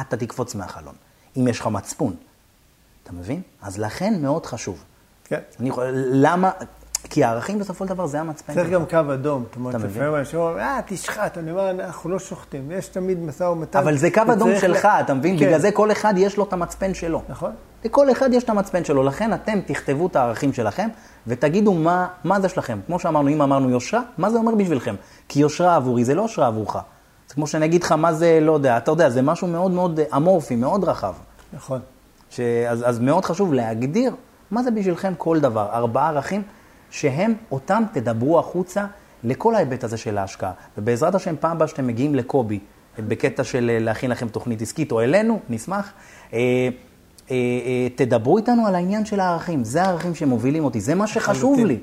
אתה תקפוץ מהחלון. אם יש לך מצפון. אתה מבין? אז לכן מאוד חשוב. כן. אני יכול, למה? כי הערכים בסופו של דבר זה המצפן צריך. גם קו אדום. זאת אומרת, אתה מבין? לפעמים אנשים אומרים, אה, תשחט. אני אומר, אנחנו לא שוחטים. יש תמיד משא ומתן. אבל זה קו אדום שלך, אתה מבין? כן. בגלל זה כל אחד יש לו את המצפן שלו. נכון. לכל אחד יש את המצפן שלו, לכן אתם תכתבו את הערכים שלכם ותגידו מה, מה זה שלכם. כמו שאמרנו, אם אמרנו יושרה, מה זה אומר בשבילכם? כי יושרה עבורי זה לא יושרה עבורך. זה כמו שאני אגיד לך מה זה, לא יודע, אתה יודע, זה משהו מאוד מאוד אמורפי, מאוד רחב. נכון. ש... אז, אז מאוד חשוב להגדיר מה זה בשבילכם כל דבר. ארבעה ערכים שהם, אותם תדברו החוצה לכל ההיבט הזה של ההשקעה. ובעזרת השם, פעם הבאה שאתם מגיעים לקובי, בקטע של אה, להכין לכם תוכנית עסקית, או אלינו, נשמח, אה, תדברו איתנו על העניין של הערכים. זה הערכים שמובילים אותי, זה מה שחשוב. לי.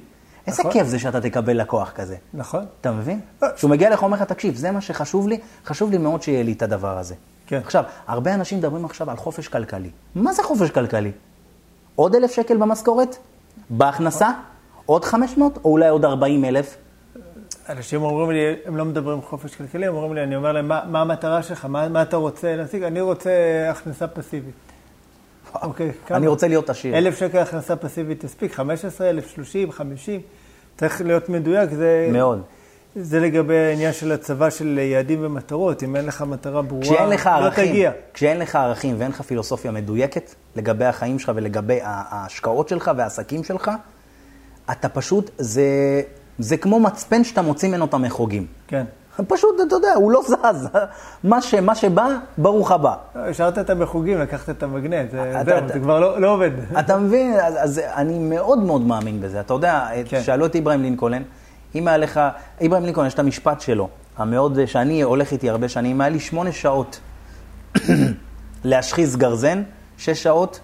איזה נכון. כיף זה שאתה תקבל לקוח כזה. נכון. אתה מבין? אה. כשהוא מגיע הוא אומר לך, תקשיב, זה מה שחשוב לי, חשוב לי מאוד שיהיה לי את הדבר הזה. כן. עכשיו, הרבה אנשים מדברים עכשיו על חופש כלכלי. מה זה חופש כלכלי? עוד אלף שקל במשכורת? בהכנסה? עוד 500? או אולי עוד 40 אלף? אנשים אומרים לי, הם לא מדברים חופש כלכלי, הם אומרים לי, אני אומר להם, מה, מה המטרה שלך? מה, מה אתה רוצה להשיג? אני רוצה הכנסה פסיבית. אוקיי, כמה? אני רוצה להיות עשיר. אלף שקל הכנסה פסיבית תספיק, 15 אלף, 30, 50. צריך להיות מדויק, זה... מאוד. זה לגבי העניין של הצבה של יעדים ומטרות. אם אין לך מטרה ברורה, כשאין לך לא ערכים, תגיע. כשאין לך ערכים ואין לך פילוסופיה מדויקת לגבי החיים שלך ולגבי ההשקעות שלך והעסקים שלך, אתה פשוט, זה, זה כמו מצפן שאתה מוציא ממנו את המחוגים. כן. פשוט, אתה יודע, הוא לא זז. מה, ש, מה שבא, ברוך הבא. השארת את המחוגים, לקחת את המגנט, זהו, אתה- זה כבר לא, לא עובד. אתה מבין? אז, אז אני מאוד מאוד מאמין בזה. אתה יודע, כן. שאלו את איברהים לינקולן, אם היה לך, איברהים לינקולן, יש את המשפט שלו, המאוד, שאני הולך איתי הרבה שנים, אם היה לי שמונה שעות להשחיז גרזן, שש שעות,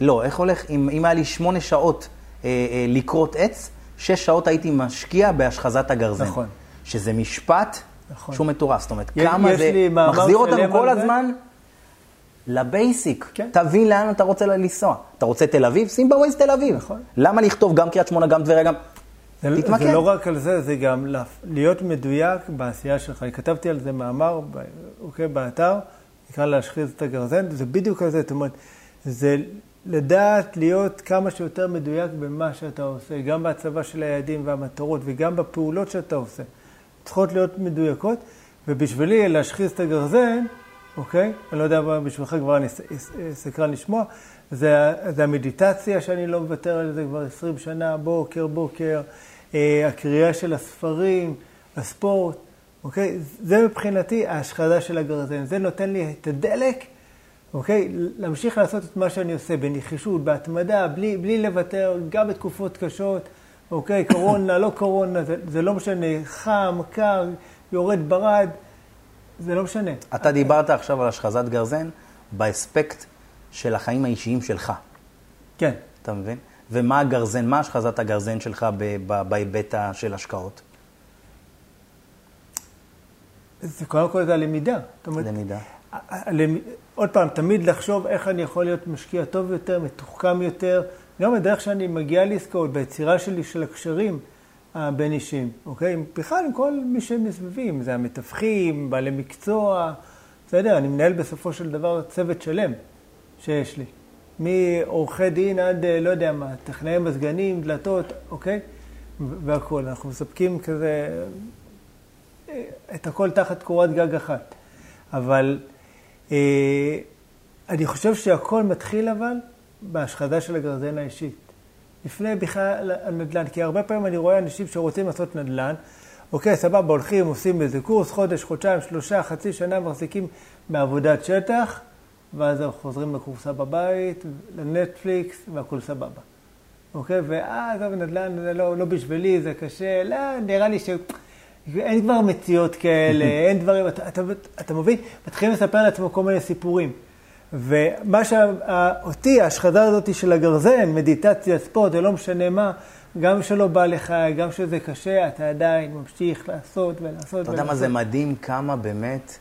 לא, איך הולך? אם, אם היה לי שמונה שעות אה, אה, לכרות עץ, שש שעות הייתי משקיע בהשחזת הגרזן. נכון. שזה משפט נכון. שהוא מטורף. זאת אומרת, יש- כמה יש זה מחזיר אותנו כל. הזמן לבייסיק. כן. תבין לאן אתה רוצה לנסוע. אתה רוצה תל אביב? שים בווייז תל אביב. נכון. למה לכתוב גם קריית שמונה, גם טבריה, גם... זה, תתמקד. זה לא רק על זה, זה גם לה- להיות מדויק בעשייה שלך. כתבתי על זה מאמר, אוקיי, באתר, נקרא להשחיז את הגרזן, זה בדיוק על זה, זאת אומרת, זה לדעת להיות כמה שיותר מדויק במה שאתה עושה, גם בהצבה של היעדים והמטרות וגם בפעולות שאתה עושה. צריכות להיות מדויקות, ובשבילי להשחיז את הגרזן, אוקיי? אני לא יודע מה בשבילך כבר אני סקרן לשמוע, זה, זה המדיטציה שאני לא מוותר על זה כבר 20 שנה, בוקר, בוקר, אה, הקריאה של הספרים, הספורט, אוקיי? זה מבחינתי ההשחזה של הגרזן. זה נותן לי את הדלק, אוקיי? להמשיך לעשות את מה שאני עושה בנחישות, בהתמדה, בלי, בלי לוותר, גם בתקופות קשות, אוקיי? קורונה, לא קורונה, זה, זה לא משנה, חם, קר, יורד ברד, זה לא משנה. אתה דיברת עכשיו על השחזת גרזן באספקט של החיים האישיים שלך, כן. אתה מבין? ומה הגרזן, מה השחזת הגרזן שלך בהיבט של השקעות? זה קודם כל זה הלמידה. אומרת, למידה. עוד פעם, תמיד לחשוב איך אני יכול להיות משקיע טוב יותר, מתוחכם יותר, גם הדרך שאני מגיע לעסקאות, ביצירה שלי של הקשרים הבין-אישיים, אוקיי? בכלל עם כל מי שמסביבי, אם זה המתווכים, בעלי מקצוע, בסדר, אני מנהל בסופו של דבר צוות שלם שיש לי. מעורכי דין עד, אה, לא יודע מה, טכנאי מזגנים, דלתות, אוקיי? והכול. אנחנו מספקים כזה אה, את הכל תחת קורת גג אחת. אבל אה, אני חושב שהכל מתחיל אבל בהשחזה של הגרזן האישית. לפני בכלל הנדל"ן, כי הרבה פעמים אני רואה אנשים שרוצים לעשות נדל"ן, אוקיי, סבבה, הולכים, עושים איזה קורס, חודש, חודשיים, שלושה, חצי שנה, מחזיקים בעבודת שטח, ואז הם חוזרים לקורסה בבית, לנטפליקס, והכול סבבה. אוקיי, ואז אבל נדל"ן זה לא, לא בשבילי, זה קשה, לא, נראה לי שאין כבר מציאות כאלה, אין דברים, אתה, אתה, אתה מבין? מתחילים לספר לעצמו כל מיני סיפורים. ומה שאותי, ההשחזה הזאת של הגרזן, מדיטציה, ספורט, זה לא משנה מה, גם שלא בא לך, גם שזה קשה, אתה עדיין ממשיך לעשות ולעשות. אתה יודע מה זה מדהים כמה באמת,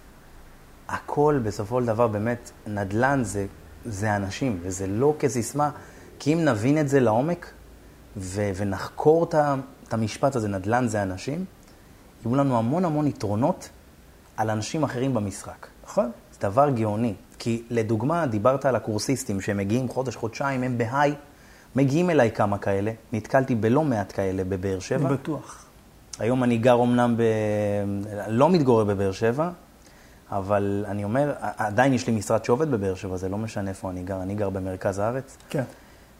הכל בסופו של דבר באמת, נדל"ן זה, זה אנשים, וזה לא כסיסמה, כי אם נבין את זה לעומק, ו- ונחקור את, המשפט הזה, נדל"ן זה אנשים, יהיו לנו המון המון יתרונות על אנשים אחרים במשחק. נכון. זה דבר גאוני. כי לדוגמה, דיברת על הקורסיסטים שמגיעים חודש, חודשיים, הם בהיי, מגיעים אליי כמה כאלה, נתקלתי בלא מעט כאלה בבאר שבע. אני בטוח. היום אני גר אמנם ב... לא מתגורר בבאר שבע, אבל אני אומר, עדיין יש לי משרד שעובד בבאר שבע, זה לא משנה איפה אני גר, אני גר במרכז הארץ. כן.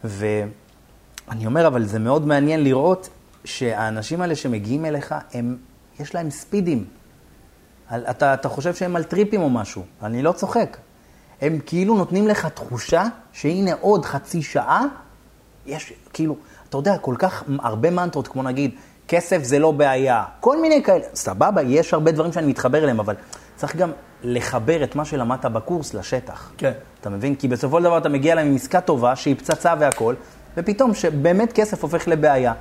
ואני אומר, אבל זה מאוד מעניין לראות שהאנשים האלה שמגיעים אליך, הם, יש להם ספידים. אתה, אתה חושב שהם על טריפים או משהו, אני לא צוחק. הם כאילו נותנים לך תחושה שהנה עוד חצי שעה, יש כאילו, אתה יודע, כל כך הרבה מנטרות, כמו נגיד, כסף זה לא בעיה, כל מיני כאלה, סבבה, יש הרבה דברים שאני מתחבר אליהם, אבל צריך גם לחבר את מה שלמדת בקורס לשטח. כן. אתה מבין? כי בסופו של דבר אתה מגיע להם עם עסקה טובה, שהיא פצצה והכול, ופתאום שבאמת כסף הופך לבעיה.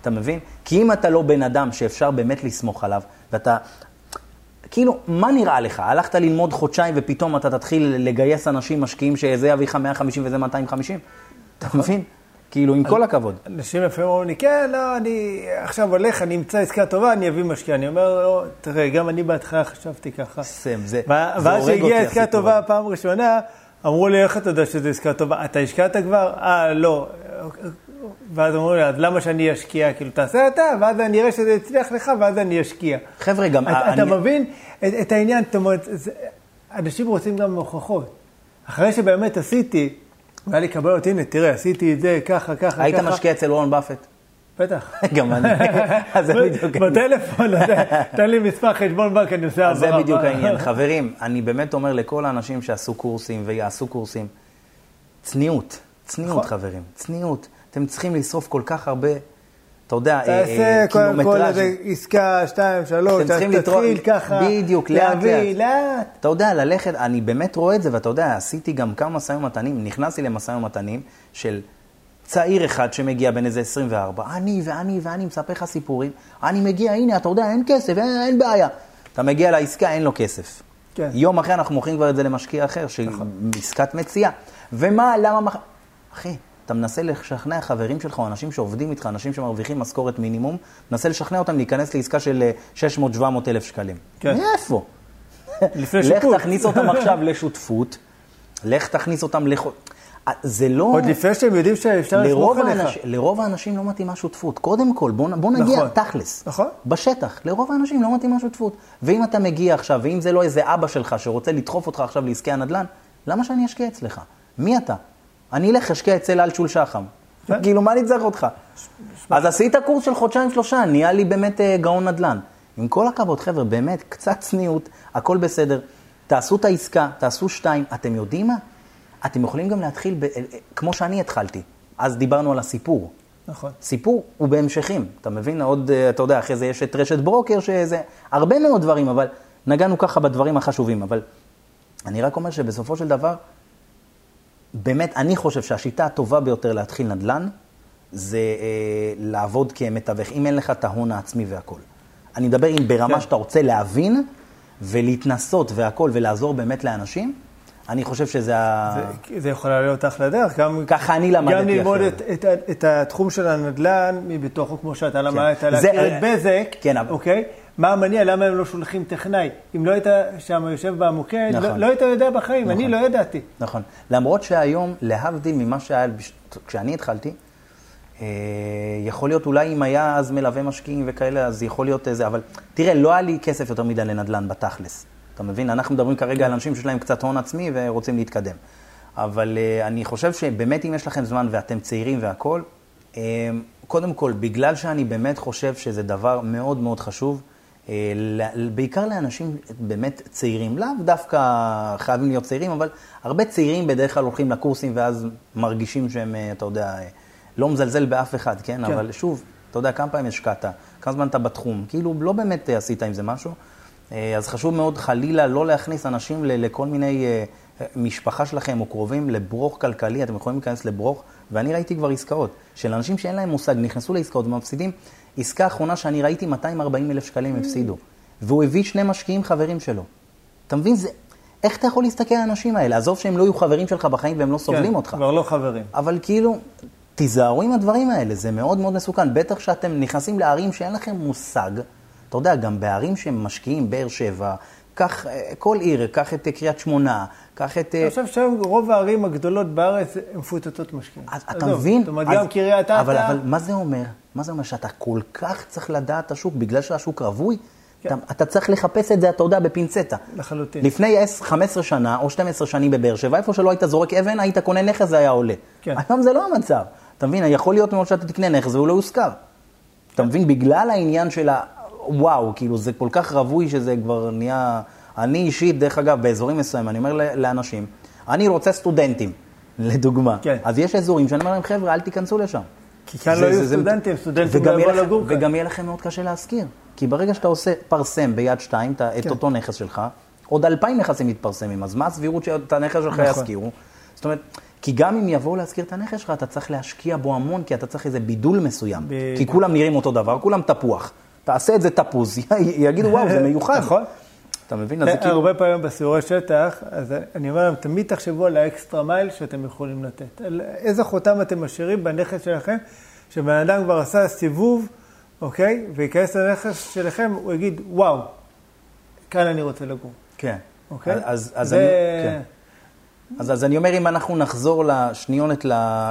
אתה מבין? כי אם אתה לא בן אדם שאפשר באמת לסמוך עליו, ואתה... כאילו, מה נראה לך? הלכת ללמוד חודשיים ופתאום אתה תתחיל לגייס אנשים משקיעים שזה יביא לך 150 וזה 250? אתה נכון. מבין? כאילו, עם כל הכבוד. אנשים לפעמים אומרים לי, כן, לא, אני עכשיו הולך, אני אמצא עסקה טובה, אני אביא משקיע. אני אומר, לא, תראה, גם אני בהתחלה חשבתי ככה. סם, זה ואז שהגיעה עסקה טובה פעם ראשונה, אמרו לי, איך אתה יודע שזו עסקה טובה? אתה השקעת כבר? אה, לא. ואז אמרו לי, אז למה שאני אשקיע? כאילו, תעשה אתה, ואז אני אראה שזה יצליח לך, ואז אני אשקיע. חבר'ה, גם... אתה, אני... אתה מבין את, את העניין, זאת אומרת, זה, אנשים רוצים גם הוכחות. אחרי שבאמת עשיתי, והיה לי קבלות, הנה, תראה, עשיתי את זה, ככה, ככה, היית ככה. היית משקיע אצל וורן באפט? בטח. גם אני. אז זה בדיוק העניין. בטלפון, תן לי מספר חשבון בנק, אני עושה העברה. זה בדיוק העניין. חברים, אני באמת אומר לכל האנשים שעשו קורסים ויעשו קורסים, צניעות, צניעות, נכון. חברים, צניעות. אתם צריכים לשרוף כל כך הרבה, אתה יודע, תעשה קודם כל איזה עסקה, שתיים, שלוש, תתחיל ככה, בדיוק, לאט לאט. אתה יודע, ללכת, אני באמת רואה את זה, ואתה יודע, עשיתי גם כמה משאים ומתנים, נכנסתי למשאים ומתנים של צעיר אחד שמגיע בין איזה 24, אני ואני ואני מספר לך סיפורים, אני מגיע, הנה, אתה יודע, אין כסף, אין, אין בעיה. אתה מגיע לעסקה, אין לו כסף. כן. יום אחרי אנחנו מוכרים כבר את זה למשקיע אחר, שהיא נכון. עסקת מציאה. ומה, למה... מח... אחי, אתה מנסה לשכנע חברים שלך, או אנשים שעובדים איתך, אנשים שמרוויחים משכורת מינימום, מנסה לשכנע אותם להיכנס לעסקה של 600-700 אלף שקלים. כן. מאיפה? לפני שיפוט. לך תכניס אותם עכשיו לשותפות, לך תכניס אותם לח... זה לא... עוד לפני שהם יודעים שאפשר לסמוך עליך. האנש... לרוב האנשים לא מתאימה שותפות. קודם כל, בוא, בוא נגיע נכון. תכלס. נכון. בשטח, לרוב האנשים לא מתאימה שותפות. ואם אתה מגיע עכשיו, ואם זה לא איזה אבא שלך שרוצה לדחוף אותך עכשיו לעסקי הנדל"ן, למה שאני אשקיע אצלך? מי אתה? אני אלך אשקיע אצל אלצ'ול שחם. כאילו, מה אני צריך אותך? אז עשית קורס של חודשיים-שלושה, נהיה לי באמת אה, גאון נדל"ן. עם כל הכבוד, חבר'ה, באמת, קצת צניעות, הכל בסדר. תעשו את העסקה, תעשו שתיים. אתם יודעים מה? אתם יכולים גם להתחיל, ב, אה, כמו שאני התחלתי. אז דיברנו על הסיפור. נכון. סיפור הוא בהמשכים. אתה מבין? עוד, אה, אתה יודע, אחרי זה יש את רשת ברוקר, שזה הרבה מאוד דברים, אבל נגענו ככה בדברים החשובים. אבל אני רק אומר שבסופו של דבר, באמת, אני חושב שהשיטה הטובה ביותר להתחיל נדל"ן, זה אה, לעבוד כמתווך, אם אין לך את ההון העצמי והכול. אני מדבר אם ברמה כן. שאתה רוצה להבין ולהתנסות והכול ולעזור באמת לאנשים, אני חושב שזה ה... זה, זה יכול להיות אחלה דרך. גם, ככה אני למדתי גם ללמוד את, את, את, את התחום של הנדל"ן מבתוכו, כמו שאתה למדת, כן. להכיר את בזק, כן, אוקיי? מה המניע, למה הם לא שולחים טכנאי? אם לא היית שם יושב במוקד, לא- נכון. לא, לא היית יודע בחיים, נכון. אני לא ידעתי. נכון. למרות שהיום, להבדיל ממה שהיה כשאני התחלתי, אה, יכול להיות, אולי אם היה אז מלווה משקיעים וכאלה, אז יכול להיות איזה, אבל תראה, לא היה לי כסף יותר מדי לנדל"ן בתכלס. אתה מבין? אנחנו מדברים כרגע על אנשים שיש להם קצת הון עצמי ורוצים להתקדם. אבל uh, אני חושב שבאמת אם יש לכם זמן ואתם צעירים והכול, אמ, קודם כל, בגלל שאני באמת חושב שזה דבר מאוד מאוד חשוב, בעיקר לאנשים באמת צעירים, לאו דווקא חייבים להיות צעירים, אבל הרבה צעירים בדרך כלל הולכים לקורסים ואז מרגישים שהם, אה, אתה יודע, לא מזלזל באף אחד, כן? כן. אבל שוב, אתה יודע, כמה פעמים השקעת, כמה זמן אתה בתחום, כאילו לא באמת עשית עם זה משהו. אז חשוב מאוד חלילה לא להכניס אנשים לכל מיני משפחה שלכם או קרובים לברוך כלכלי, אתם יכולים להיכנס לברוך, ואני ראיתי כבר עסקאות של אנשים שאין להם מושג, נכנסו לעסקאות ומפסידים. עסקה אחרונה שאני ראיתי, 240 אלף שקלים mm. הפסידו. והוא הביא שני משקיעים חברים שלו. אתה מבין? זה... איך אתה יכול להסתכל על האנשים האלה? עזוב שהם לא יהיו חברים שלך בחיים והם לא סובלים כן, אותך. כבר לא חברים. אבל כאילו, תיזהרו עם הדברים האלה, זה מאוד מאוד מסוכן. בטח שאתם נכנסים לערים שאין לכם מושג. אתה יודע, גם בערים שהם משקיעים, באר שבע, קח כל עיר, קח את קריית שמונה, קח את... אני חושב שהיום רוב הערים הגדולות בארץ הן מפוצצות משקיעים. אתה מבין? זאת אומרת, גם קריית אתא... אבל, מה זה אומר? מה זה אומר? שאתה כל כך צריך לדעת את השוק, בגלל שהשוק רווי? כן. אתה, אתה צריך לחפש את זה, אתה יודע, בפינצטה. לחלוטין. לפני 15 שנה או 12 שנים בבאר שבע, איפה שלא היית זורק אבן, היית קונה נכס, זה היה עולה. כן. היום זה לא המצב. אתה מבין? יכול להיות מאוד שאתה תקנה נכס והוא לא יושכר. אתה מבין? בגלל העניין של. וואו, כאילו זה כל כך רווי שזה כבר נהיה... אני אישית, דרך אגב, באזורים מסוימים, אני אומר לאנשים, אני רוצה סטודנטים, לדוגמה. כן. אז יש אזורים שאני אומר להם, חבר'ה, אל תיכנסו לשם. כי כאן לא יהיו סטודנטים, סטודנטים לא יבואו לגור כאן. וגם יהיה לכם מאוד קשה להשכיר. כי ברגע שאתה עושה פרסם ביד שתיים, את כן. אותו נכס שלך, עוד אלפיים נכסים מתפרסמים, אז מה הסבירות שאת הנכס שלך נכון. ישכירו? זאת אומרת, כי גם אם יבואו להשכיר את הנכס שלך, אתה צריך להשקיע בו המון, כי אתה צריך איזה בידול מסוים. ב... כי כולם נראים אותו דבר, כולם תפוח. תעשה את זה תפוז, יגידו, וואו, זה מיוחד. נכון. אתה מבין? אז זה כאילו... הרבה פעמים בסיורי שטח, אז אני אומר להם, תמיד תחשבו על האקסטרה מייל שאתם יכולים לתת. על איזה חותם אתם משאירים בנכס שלכם, שבן אדם כבר עשה סיבוב, אוקיי? וייכנס לנכס שלכם, הוא יגיד, וואו, כאן אני רוצה לגור. כן. אוקיי? אז, אז, זה... אני, כן. אז, אז אני אומר, אם אנחנו נחזור לשניונת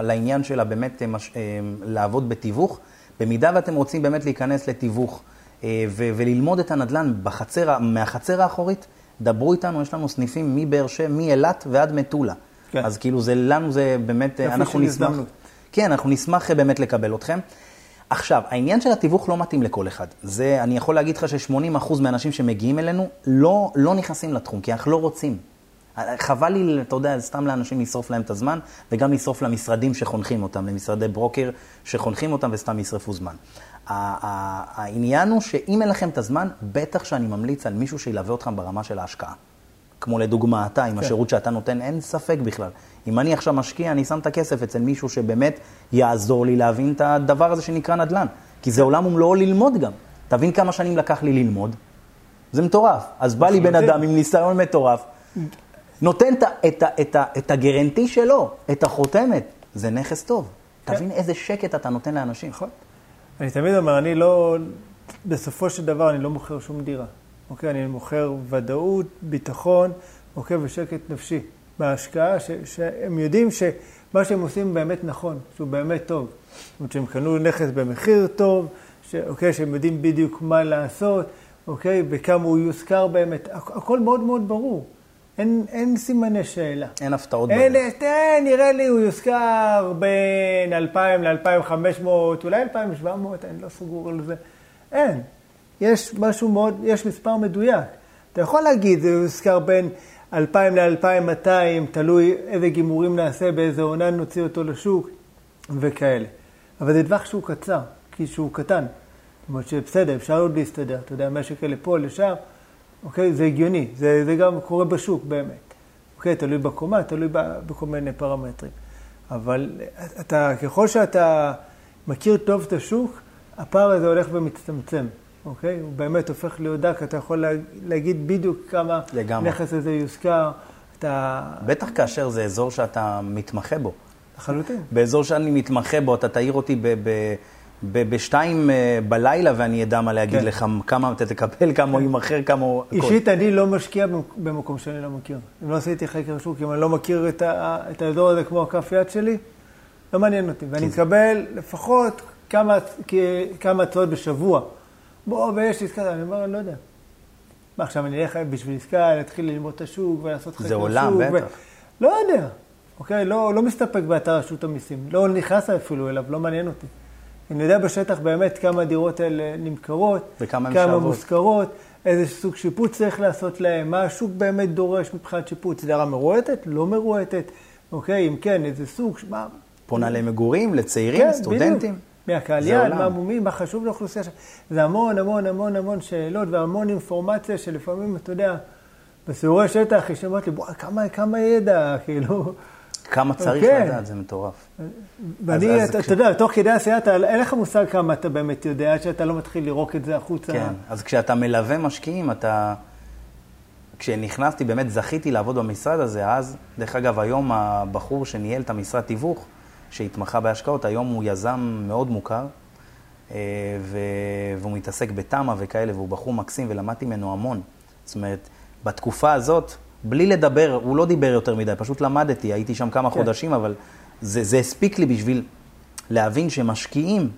לעניין שלה באמת אה, מש, אה, לעבוד בתיווך, במידה ואתם רוצים באמת להיכנס לתיווך, אה, וללמוד את הנדל"ן בחצר, מהחצר האחורית, דברו איתנו, יש לנו סניפים מבאר שבע, מאילת ועד מטולה. כן. אז כאילו זה, לנו זה באמת, אנחנו נשמח... כן, אנחנו נשמח באמת לקבל אתכם. עכשיו, העניין של התיווך לא מתאים לכל אחד. זה, אני יכול להגיד לך ש-80% מהאנשים שמגיעים אלינו לא, לא נכנסים לתחום, כי אנחנו לא רוצים. חבל לי, אתה יודע, סתם לאנשים לשרוף להם את הזמן, וגם לשרוף למשרדים שחונכים אותם, למשרדי ברוקר שחונכים אותם וסתם ישרפו זמן. העניין הוא שאם אין לכם את הזמן, בטח שאני ממליץ על מישהו שילווה אתכם ברמה של ההשקעה. כמו לדוגמה אתה, עם כן. השירות שאתה נותן, אין ספק בכלל. אם אני עכשיו משקיע, אני שם את הכסף אצל מישהו שבאמת יעזור לי להבין את הדבר הזה שנקרא נדל"ן. כי זה עולם ומלואו ללמוד גם. תבין כמה שנים לקח לי ללמוד. זה מטורף. אז בא לי בן אדם עם ניסיון מטורף, נותן את, את, את, את הגרנטי שלו, את החותמת. זה נכס טוב. כן. תבין איזה שקט אתה נותן לאנשים. נכון. אני תמיד אומר, אני לא, בסופו של דבר אני לא מוכר שום דירה. אוקיי? אני מוכר ודאות, ביטחון, אוקיי? ושקט נפשי. בהשקעה, ש, שהם יודעים שמה שהם עושים באמת נכון, שהוא באמת טוב. זאת אומרת שהם קנו נכס במחיר טוב, ש, אוקיי? שהם יודעים בדיוק מה לעשות, אוקיי? בכמה הוא יושכר באמת. הכל מאוד מאוד ברור. אין, אין סימני שאלה. אין הפתעות אין, תראה, נראה לי הוא יושכר בין 2,000 ל-2,500, אולי 2,700, אני לא סגור על זה. אין. יש משהו מאוד, יש מספר מדויק. אתה יכול להגיד, זה יושכר בין 2,000 ל-2,200, תלוי איזה גימורים נעשה, באיזה עונה נוציא אותו לשוק וכאלה. אבל זה טווח שהוא קצר, כי שהוא קטן. זאת אומרת שבסדר, אפשר עוד להסתדר, אתה יודע, משק אלה פה, לשם. אוקיי? זה הגיוני, זה, זה גם קורה בשוק באמת. אוקיי? תלוי בקומה, תלוי בכל מיני פרמטרים. אבל אתה, ככל שאתה מכיר טוב את השוק, הפער הזה הולך ומצטמצם, אוקיי? הוא באמת הופך להיות דק, אתה יכול להגיד בדיוק כמה לגמרי. נכס הזה יושכר. אתה... בטח כאשר זה אזור שאתה מתמחה בו. לחלוטין. באזור שאני מתמחה בו, אתה תעיר אותי ב... ב... בשתיים אה, בלילה ואני אדע מה להגיד כן. לך, כמה אתה תקבל, כמה הוא ימכר, כמה הוא... אישית, אני לא משקיע במקום שאני לא מכיר. אם לא עשיתי חקר שוק, אם אני לא מכיר את, ה, את האזור הזה כמו הכף יד שלי, לא מעניין אותי. ואני אקבל לפחות כמה, כמה הצעות בשבוע. בוא, ויש עסקה, אני אומר, אני לא יודע. מה, עכשיו אני אלך בשביל עסקה, להתחיל ללמוד את השוק ולעשות חקר שוק? זה עולם, בטח. ו... לא יודע. אוקיי? לא, לא מסתפק באתר רשות המיסים, לא נכנס אפילו אליו, לא מעניין אותי. אני יודע בשטח באמת כמה הדירות האלה נמכרות, וכמה כמה. מושכרות, איזה סוג שיפוץ צריך לעשות להם, מה השוק באמת דורש מבחינת שיפוץ, דירה מרועטת, לא מרועטת, אוקיי? אם כן, איזה סוג, מה... פונה למגורים, לצעירים, כן, סטודנטים. בדיוק. מהקהל יעד, עולם. מה מומי, מה חשוב לאוכלוסייה שם. זה המון המון המון המון שאלות והמון אינפורמציה שלפעמים, אתה יודע, בסיורי שטח היא שאומרת לי, בואי, כמה, כמה ידע, כאילו... כמה צריך כן. לדעת, זה מטורף. ואני, אז אתה, כש- אתה יודע, תוך כדי עשייה, אתה- אין לך מושג כמה אתה באמת יודע, עד שאתה לא מתחיל לירוק את זה החוצה. כן, אז כשאתה מלווה משקיעים, אתה... כשנכנסתי, באמת זכיתי לעבוד במשרד הזה, אז, דרך אגב, היום הבחור שניהל את המשרד תיווך, שהתמחה בהשקעות, היום הוא יזם מאוד מוכר, אה, ו... והוא מתעסק בתמ"א וכאלה, והוא בחור מקסים, ולמדתי ממנו המון. זאת אומרת, בתקופה הזאת, בלי לדבר, הוא לא דיבר יותר מדי, פשוט למדתי, הייתי שם כמה כן. חודשים, אבל זה, זה הספיק לי בשביל להבין שמשקיעים,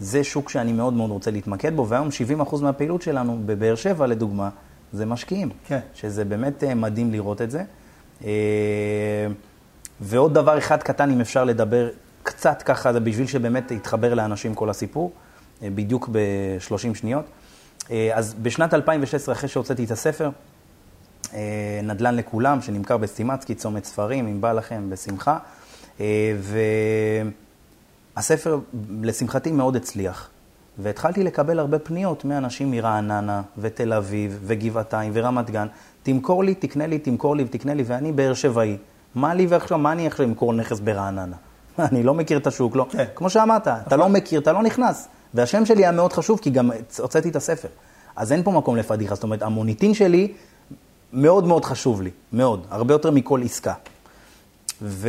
זה שוק שאני מאוד מאוד רוצה להתמקד בו, והיום 70% מהפעילות שלנו בבאר שבע, לדוגמה, זה משקיעים. כן. שזה באמת אה, מדהים לראות את זה. אה, ועוד דבר אחד קטן, אם אפשר לדבר קצת ככה, זה בשביל שבאמת יתחבר לאנשים כל הסיפור, אה, בדיוק ב-30 שניות. אז בשנת 2016, אחרי שהוצאתי את הספר, נדל"ן לכולם, שנמכר בסטימצקי, צומת ספרים, אם בא לכם, בשמחה. אה, והספר, לשמחתי, מאוד הצליח. והתחלתי לקבל הרבה פניות מאנשים מרעננה, ותל אביב, וגבעתיים, ורמת גן. תמכור לי, תקנה לי, תמכור לי ותקנה לי, ואני באר שבעי. מה לי ועכשיו, מה אני עכשיו אמכור נכס ברעננה? אני לא מכיר את השוק, לא. כן. כמו שאמרת, אתה לא מכיר, אתה לא נכנס. והשם שלי היה מאוד חשוב, כי גם הוצאתי את הספר. אז אין פה מקום לפדיחה, זאת אומרת, המוניטין שלי מאוד מאוד חשוב לי, מאוד, הרבה יותר מכל עסקה. ו...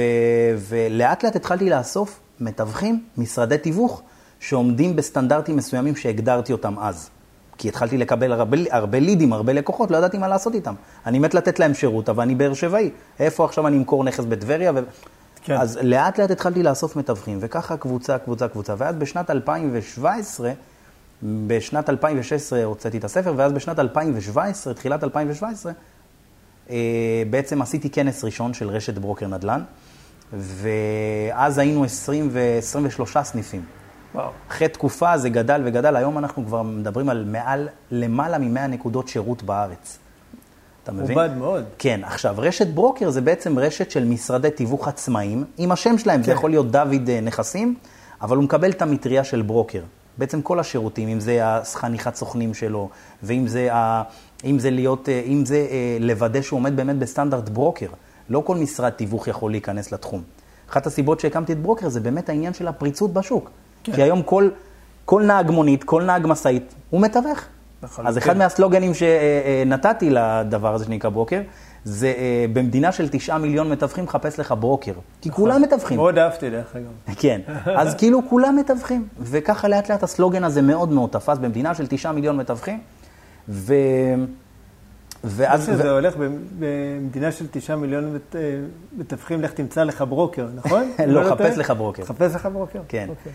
ולאט לאט התחלתי לאסוף מתווכים, משרדי תיווך, שעומדים בסטנדרטים מסוימים שהגדרתי אותם אז. כי התחלתי לקבל הרבה, הרבה לידים, הרבה לקוחות, לא ידעתי מה לעשות איתם. אני מת לתת להם שירות, אבל אני באר שבעי. איפה עכשיו אני אמכור נכס בטבריה? ו... כן. אז לאט לאט התחלתי לאסוף מתווכים, וככה קבוצה, קבוצה, קבוצה. ואז בשנת 2017, בשנת 2016 הוצאתי את הספר, ואז בשנת 2017, תחילת 2017, אה, בעצם עשיתי כנס ראשון של רשת ברוקר נדל"ן, ואז היינו 20 ו-23 סניפים. וואו. אחרי תקופה זה גדל וגדל, היום אנחנו כבר מדברים על מעל, למעלה מ-100 נקודות שירות בארץ. אתה מבין? עובד מאוד. כן, עכשיו, רשת ברוקר זה בעצם רשת של משרדי תיווך עצמאיים, עם השם שלהם, זה כן. יכול להיות דוד אה, נכסים, אבל הוא מקבל את המטריה של ברוקר. בעצם כל השירותים, אם זה החניכת סוכנים שלו, ואם זה, ה... אם זה, להיות, אה, אם זה אה, לוודא שהוא עומד באמת בסטנדרט ברוקר. לא כל משרד תיווך יכול להיכנס לתחום. אחת הסיבות שהקמתי את ברוקר זה באמת העניין של הפריצות בשוק. כן. כי היום כל, כל נהג מונית, כל נהג משאית, הוא מתווך. לחלוטין. אז אחד מהסלוגנים שנתתי לדבר הזה שנקרא ברוקר, זה אה, במדינה של תשעה מיליון מתווכים, חפש לך ברוקר. כי כולם מתווכים. מאוד אהבתי, דרך אגב. כן, אז כאילו כולם מתווכים. וככה לאט לאט הסלוגן הזה מאוד מאוד תפס במדינה של תשעה מיליון מתווכים. ו... ואז... שזה הולך במדינה של תשעה מיליון אה, מתווכים, לך תמצא לך ברוקר, נכון? לא, חפש? לך ברוקר. חפש לך ברוקר? כן. אוקיי.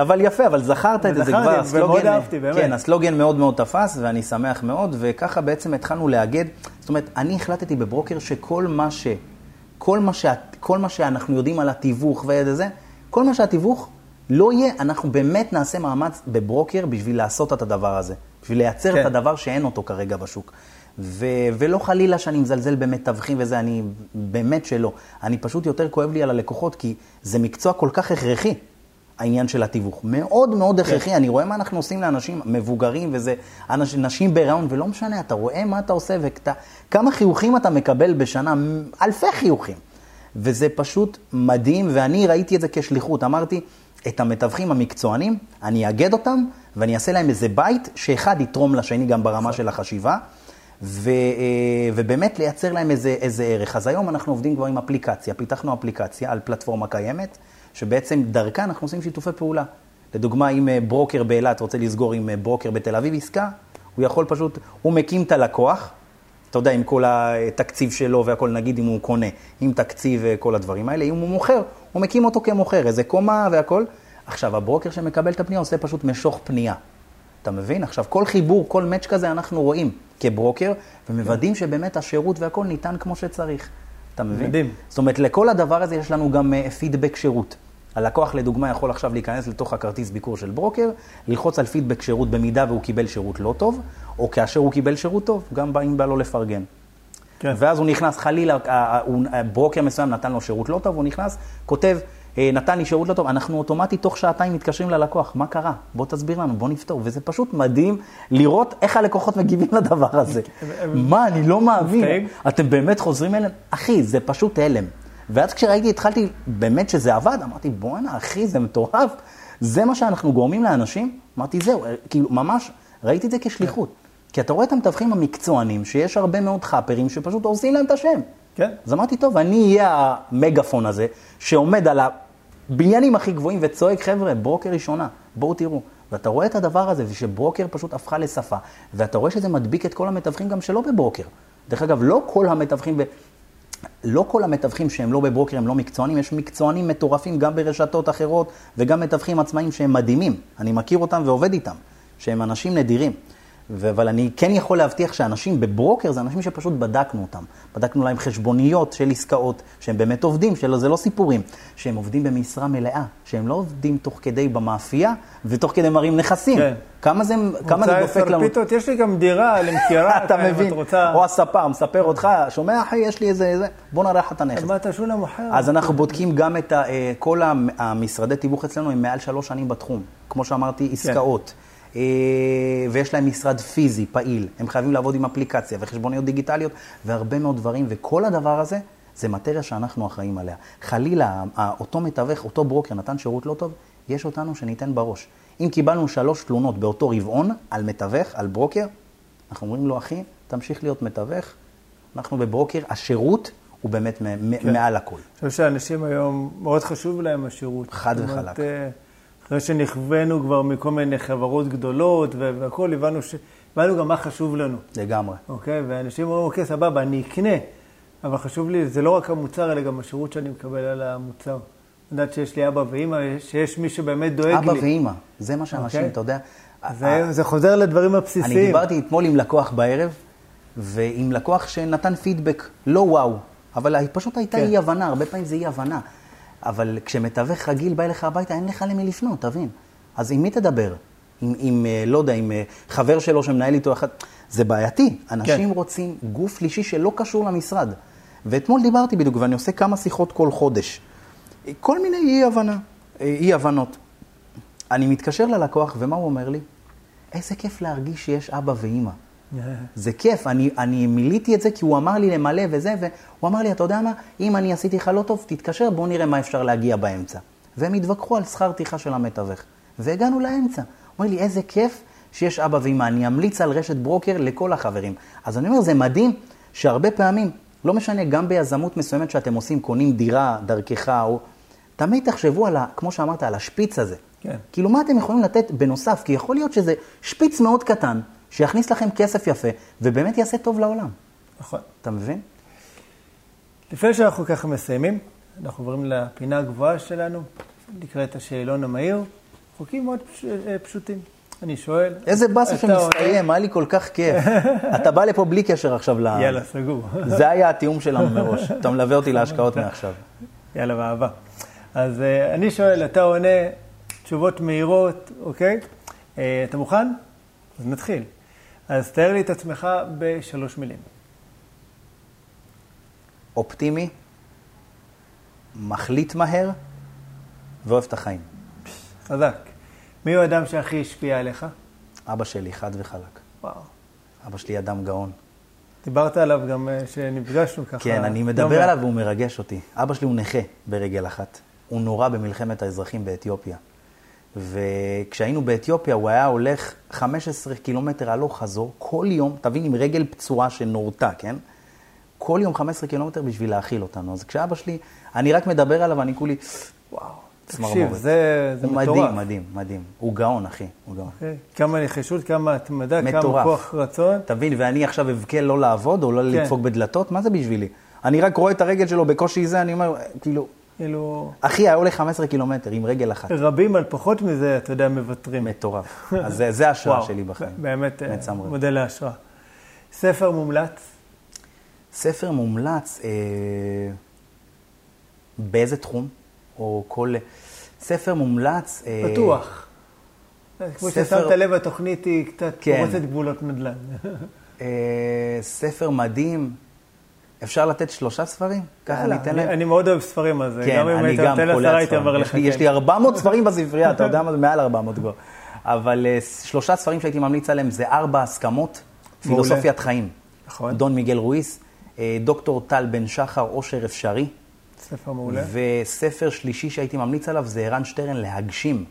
אבל יפה, אבל זכרת את זה, כבר ומאוד הסלוגן... אהבתי, באמת. כן, הסלוגן מאוד מאוד תפס, ואני שמח מאוד, וככה בעצם התחלנו לאגד. זאת אומרת, אני החלטתי בברוקר שכל מה ש... כל מה, שה... כל מה שאנחנו יודעים על התיווך וזה, כל מה שהתיווך לא יהיה, אנחנו באמת נעשה מאמץ בברוקר בשביל לעשות את הדבר הזה. בשביל לייצר כן. את הדבר שאין אותו כרגע בשוק. ו... ולא חלילה שאני מזלזל במתווכים וזה, אני באמת שלא. אני פשוט יותר כואב לי על הלקוחות, כי זה מקצוע כל כך הכרחי. העניין של התיווך. מאוד מאוד הכרחי, אני רואה מה אנחנו עושים לאנשים מבוגרים וזה, אנשים, נשים בהיריון, ולא משנה, אתה רואה מה אתה עושה וכמה חיוכים אתה מקבל בשנה, אלפי חיוכים. וזה פשוט מדהים, ואני ראיתי את זה כשליחות. אמרתי, את המתווכים המקצוענים, אני אאגד אותם, ואני אעשה להם איזה בית, שאחד יתרום לשני גם ברמה של החשיבה. ו, אה, ובאמת לייצר להם איזה, איזה ערך. אז היום אנחנו עובדים כבר עם אפליקציה, פיתחנו אפליקציה על פלטפורמה קיימת, שבעצם דרכה אנחנו עושים שיתופי פעולה. לדוגמה, אם אה, ברוקר באילת רוצה לסגור עם אה, ברוקר בתל אביב עסקה, הוא יכול פשוט, הוא מקים את הלקוח, אתה יודע, עם כל התקציב שלו והכל, נגיד אם הוא קונה, עם תקציב וכל הדברים האלה, אם הוא מוכר, הוא מקים אותו כמוכר, איזה קומה והכל. עכשיו, הברוקר שמקבל את הפנייה עושה פשוט משוך פנייה. אתה מבין? עכשיו, כל חיבור, כל מאץ' כזה אנחנו רואים כברוקר, ומוודאים שבאמת השירות והכל ניתן כמו שצריך. אתה מבין? מדהים. זאת אומרת, לכל הדבר הזה יש לנו גם פידבק שירות. הלקוח, לדוגמה, יכול עכשיו להיכנס לתוך הכרטיס ביקור של ברוקר, ללחוץ על פידבק שירות במידה והוא קיבל שירות לא טוב, או כאשר הוא קיבל שירות טוב, גם אם בא לו לפרגן. כן. ואז הוא נכנס, חלילה, ברוקר מסוים נתן לו שירות לא טוב, הוא נכנס, כותב, "אה, נתן לי שירות לא טוב, אנחנו אוטומטית תוך שעתיים מתקשרים ללקוח, מה קרה? בוא תסביר לנו, בוא נפתור. וזה פשוט מדהים לראות איך הלקוחות מגיבים לדבר הזה. מה, אני לא מאמין. אתם באמת חוזרים אליהם? אחי, זה פשוט הלם. ואז כשראיתי, התחלתי, באמת שזה עבד, אמרתי, בואנה, אחי, זה מטורף. זה מה שאנחנו גורמים לאנשים? אמרתי, זהו, אה, כאילו, ממש, ראיתי את זה כשליחות. כי אתה רואה את המתווכים המקצוענים, שיש הרבה מאוד חאפרים שפשוט הורסים להם את השם. כן. אז אמרתי, טוב, אני אהיה המגפון הזה, שעומד על הבניינים הכי גבוהים וצועק, חבר'ה, ברוקר ראשונה, בואו תראו. ואתה רואה את הדבר הזה, ושברוקר פשוט הפכה לשפה, ואתה רואה שזה מדביק את כל המתווכים גם שלא בברוקר. דרך אגב, לא כל המתווכים. לא כל המתווכים שהם לא בברוקר הם לא מקצוענים, יש מקצוענים מטורפים גם ברשתות אחרות, וגם מתווכים עצמאיים שהם מדהימים. אני מכיר אותם ועובד איתם, שהם אנשים נדירים. אבל אני כן יכול להבטיח שאנשים בברוקר זה אנשים שפשוט בדקנו אותם. בדקנו להם חשבוניות של עסקאות, שהם באמת עובדים, שזה לא סיפורים, שהם עובדים במשרה מלאה, שהם לא עובדים תוך כדי במאפייה ותוך כדי מראים נכסים. כן. כמה זה, כמה זה דופק לנו? פיתות, יש לי גם דירה למכירה. אתה אם מבין, רוצה... או הספר מספר אותך, שומע אחי, יש לי איזה, איזה, בוא נראה לך את הנכס. מה אתה שולה מוכר? אז אנחנו בודקים גם את ה, אה, כל המ- המשרדי תיווך אצלנו הם מעל שלוש שנים בתחום. כמו שאמרתי, עסקאות. אה, ויש להם משרד פיזי, פעיל. הם חייבים לעבוד עם אפליקציה וחשבוניות דיגיטליות והרבה מאוד דברים, וכל הדבר הזה זה מטריה שאנחנו אחראים עליה. חלילה, אותו מתווך, אותו ברוקר נתן שירות לא טוב, יש אותנו שניתן בראש. אם קיבלנו שלוש תלונות באותו רבעון על מתווך, על ברוקר, אנחנו אומרים לו, אחי, תמשיך להיות מתווך. אנחנו בברוקר, השירות הוא באמת כן. מעל הכל. אני חושב שאנשים היום, מאוד חשוב להם השירות. חד זאת אומרת, וחלק. אחרי שנכוונו כבר מכל מיני חברות גדולות והכול, הבנו, ש... הבנו גם מה חשוב לנו, לגמרי. אוקיי? ואנשים אומרים, אוקיי, סבבה, אני אקנה, אבל חשוב לי, זה לא רק המוצר, אלא גם השירות שאני מקבל על המוצר. לדעת שיש לי אבא ואימא, שיש מי שבאמת דואג אבא לי. ואימא, זה מה שאנשים, אוקיי. אתה יודע. זה, זה חוזר לדברים הבסיסיים. אני דיברתי אתמול עם לקוח בערב, ועם לקוח שנתן פידבק, לא וואו, אבל פשוט הייתה כן. אי הבנה, הרבה פעמים זה אי הבנה. אבל כשמתווך רגיל בא אליך הביתה, אין לך למי לפנות, תבין. אז עם מי תדבר? עם, עם אה, לא יודע, עם אה, חבר שלו שמנהל איתו אחד. זה בעייתי. אנשים כן. רוצים גוף שלישי שלא קשור למשרד. ואתמול דיברתי בדיוק, ואני עושה כמה שיחות כל חודש. כל מיני אי הבנה, אה. אני מתקשר ללקוח, ומה הוא אומר לי? איזה כיף להרגיש שיש אבא ואימא. זה כיף, אני, אני מילאתי את זה כי הוא אמר לי למלא וזה, והוא אמר לי, אתה יודע מה, אם אני עשיתי לך לא טוב, תתקשר, בוא נראה מה אפשר להגיע באמצע. והם התווכחו על שכר טרחה של המתווך. והגענו לאמצע. הוא אומר לי, איזה כיף שיש אבא ואמא, אני אמליץ על רשת ברוקר לכל החברים. אז אני אומר, זה מדהים שהרבה פעמים, לא משנה, גם ביזמות מסוימת שאתם עושים, קונים דירה דרכך, או... תמיד תחשבו על, ה, כמו שאמרת, על השפיץ הזה. כן. כאילו, מה אתם יכולים לתת בנוסף? כי יכול להיות שזה שפיץ מאוד קטן, שיכניס לכם כסף יפה, ובאמת יעשה טוב לעולם. נכון. אתה מבין? לפני שאנחנו ככה מסיימים, אנחנו עוברים לפינה הגבוהה שלנו, נקראת השאלון המהיר. חוקים מאוד פש... אה, פשוטים. אני שואל... איזה באסה? שמסתיים, היה לי כל כך כיף. אתה בא לפה בלי קשר עכשיו ל... יאללה, סגור. זה היה התיאום שלנו מראש. אתה מלווה אותי להשקעות מעכשיו. יאללה, באהבה. אז אה, אני שואל, אתה עונה תשובות מהירות, אוקיי? אה, אתה מוכן? אז נתחיל. אז תאר לי את עצמך בשלוש מילים. אופטימי, מחליט מהר ואוהב את החיים. חזק. מי הוא האדם שהכי השפיע עליך? אבא שלי, חד וחלק. וואו. אבא שלי אדם גאון. דיברת עליו גם אה, שנפגשנו ככה. כן, אני מדבר. עליו והוא מרגש אותי. אבא שלי הוא נכה ברגל אחת. הוא נורה במלחמת האזרחים באתיופיה. וכשהיינו באתיופיה הוא היה הולך 15 קילומטר הלוך חזור, כל יום, תבין, עם רגל פצועה שנורתה, כן? כל יום 15 קילומטר בשביל להאכיל אותנו. אז כשאבא שלי, אני רק מדבר עליו, אני כולי, וואו, תקשיב, צמרמורת. זה, זה הוא מטורף. מדהים, מדהים, מדהים. הוא גאון, אחי, הוא גאון. אוקיי? כמה נחישות, כמה התמדה, כמה. כוח רצון. תבין, ואני עכשיו אבכה לא לעבוד או לא כן. לדפוק בדלתות? מה זה בשבילי? אני רק רואה את הרגל שלו בקושי זה, אני אומר, כאילו, כאילו, אחי, היה הולך 15 קילומטר עם רגל אחת. רבים על פחות מזה, אתה יודע, מוותרים. מטורף. אז זה, זה ההשראה שלי בחיים. באמת, אה, מצמרר. מודל להשראה. ספר מומלץ, ספר מומלץ, אה, באיזה תחום? או כל... ספר מומלץ... אה, פתוח. כמו ספר- ששמת לב, התוכנית היא קצת כן. פורצת גבולות נדל"ן. אה, ספר מדהים. אפשר לתת שלושה ספרים? ככה ניתן להם? אני מאוד אוהב ספרים, אז כן, גם אם היית נותן עשרה, הייתי אומר. לך יש לי- כן. לי 400 ספרים בספרייה, אתה יודע מה זה? מעל 400 כבר. אבל אה, שלושה ספרים שהייתי ממליץ עליהם זה ארבע הסכמות. פילוסופיית חיים. נכון. דון מיגל רואיס, אה, דוקטור טל בן שחר, עושר אפשרי. ספר מעולה. וספר שלישי שהייתי ממליץ עליו זה ערן שטרן, להגשים.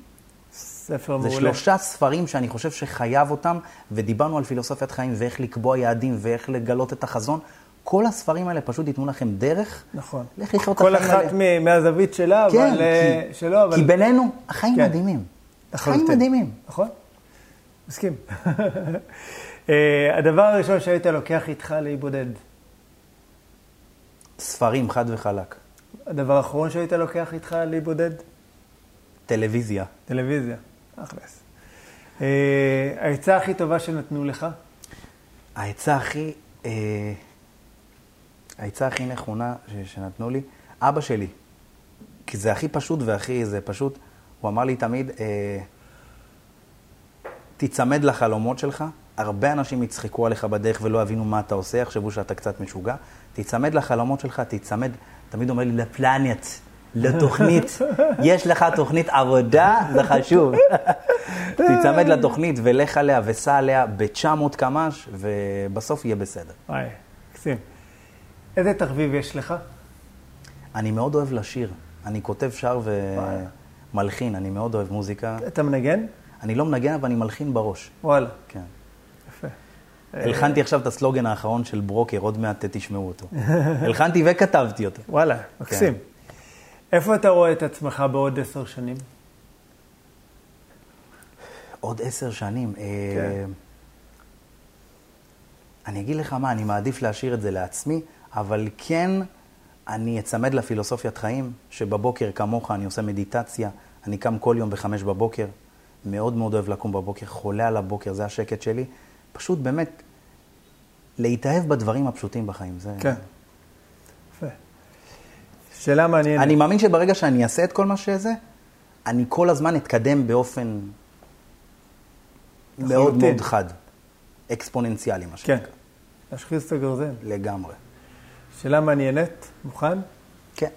ספר זה מעולה. שלושה ספרים שאני חושב שחייב אותם, ודיברנו על פילוסופיית חיים ואיך לקבוע יעדים ואיך לגלות את החזון. כל הספרים האלה פשוט ייתנו לכם דרך. נכון. לך לחיות את כל החיים אחת האלה. מ- מהזווית שלה, כן, אבל... אה, כי- שלו, אבל... כי בינינו, החיים כן. מדהימים. החיים. מדהימים. נכון, מסכים. אה, הדבר הראשון שהיית לוקח איתך להיבודד. ספרים, חד וחלק. הדבר האחרון שהיית לוקח איתך להיבודד? טלוויזיה. טלוויזיה. אכלס. אה, העצה הכי טובה שנתנו לך? העצה הכי, אה, העצה הכי נכונה ש- שנתנו לי, אבא שלי. כי זה הכי פשוט והכי, זה פשוט, הוא אמר לי תמיד, אה, תיצמד לחלומות שלך. הרבה אנשים יצחקו עליך בדרך ולא יבינו מה אתה עושה, יחשבו שאתה קצת משוגע. תיצמד לחלומות שלך, תיצמד, תמיד אומר לי, לפלנט, לתוכנית. יש לך תוכנית עבודה, זה חשוב. תיצמד לתוכנית ולך עליה וסע עליה ב-900 קמ"ש, ובסוף יהיה בסדר. וואי, מקסים. איזה תחביב יש לך? אני מאוד אוהב לשיר. אני כותב, שר ומלחין, אני מאוד אוהב מוזיקה. אתה מנגן? אני לא מנגן, אבל אני מלחין בראש. וואלה, כן. יפה. הלחנתי עכשיו את הסלוגן האחרון של ברוקר, עוד מעט תשמעו אותו. הלחנתי וכתבתי אותו. וואלה, מקסים. איפה אתה רואה את עצמך בעוד עשר שנים? עוד עשר שנים. אה, כן. אני אגיד לך מה, אני מעדיף להשאיר את זה לעצמי, אבל כן, אני אצמד לפילוסופיית חיים, שבבוקר כמוך אני עושה מדיטציה, אני קם כל יום בחמש בבוקר, מאוד מאוד אוהב לקום בבוקר, חולה על הבוקר, זה השקט שלי. פשוט באמת, להתאהב בדברים הפשוטים בחיים. זה... כן. יפה. שאלה מעניינת. אני מאמין שברגע שאני אעשה את כל מה שזה, אני כל הזמן אתקדם באופן מאוד. מאוד חד. אקספוננציאלי, מה כן. שנקרא. להשחיז את הגרזן. לגמרי. שאלה מעניינת, מוכן? כן.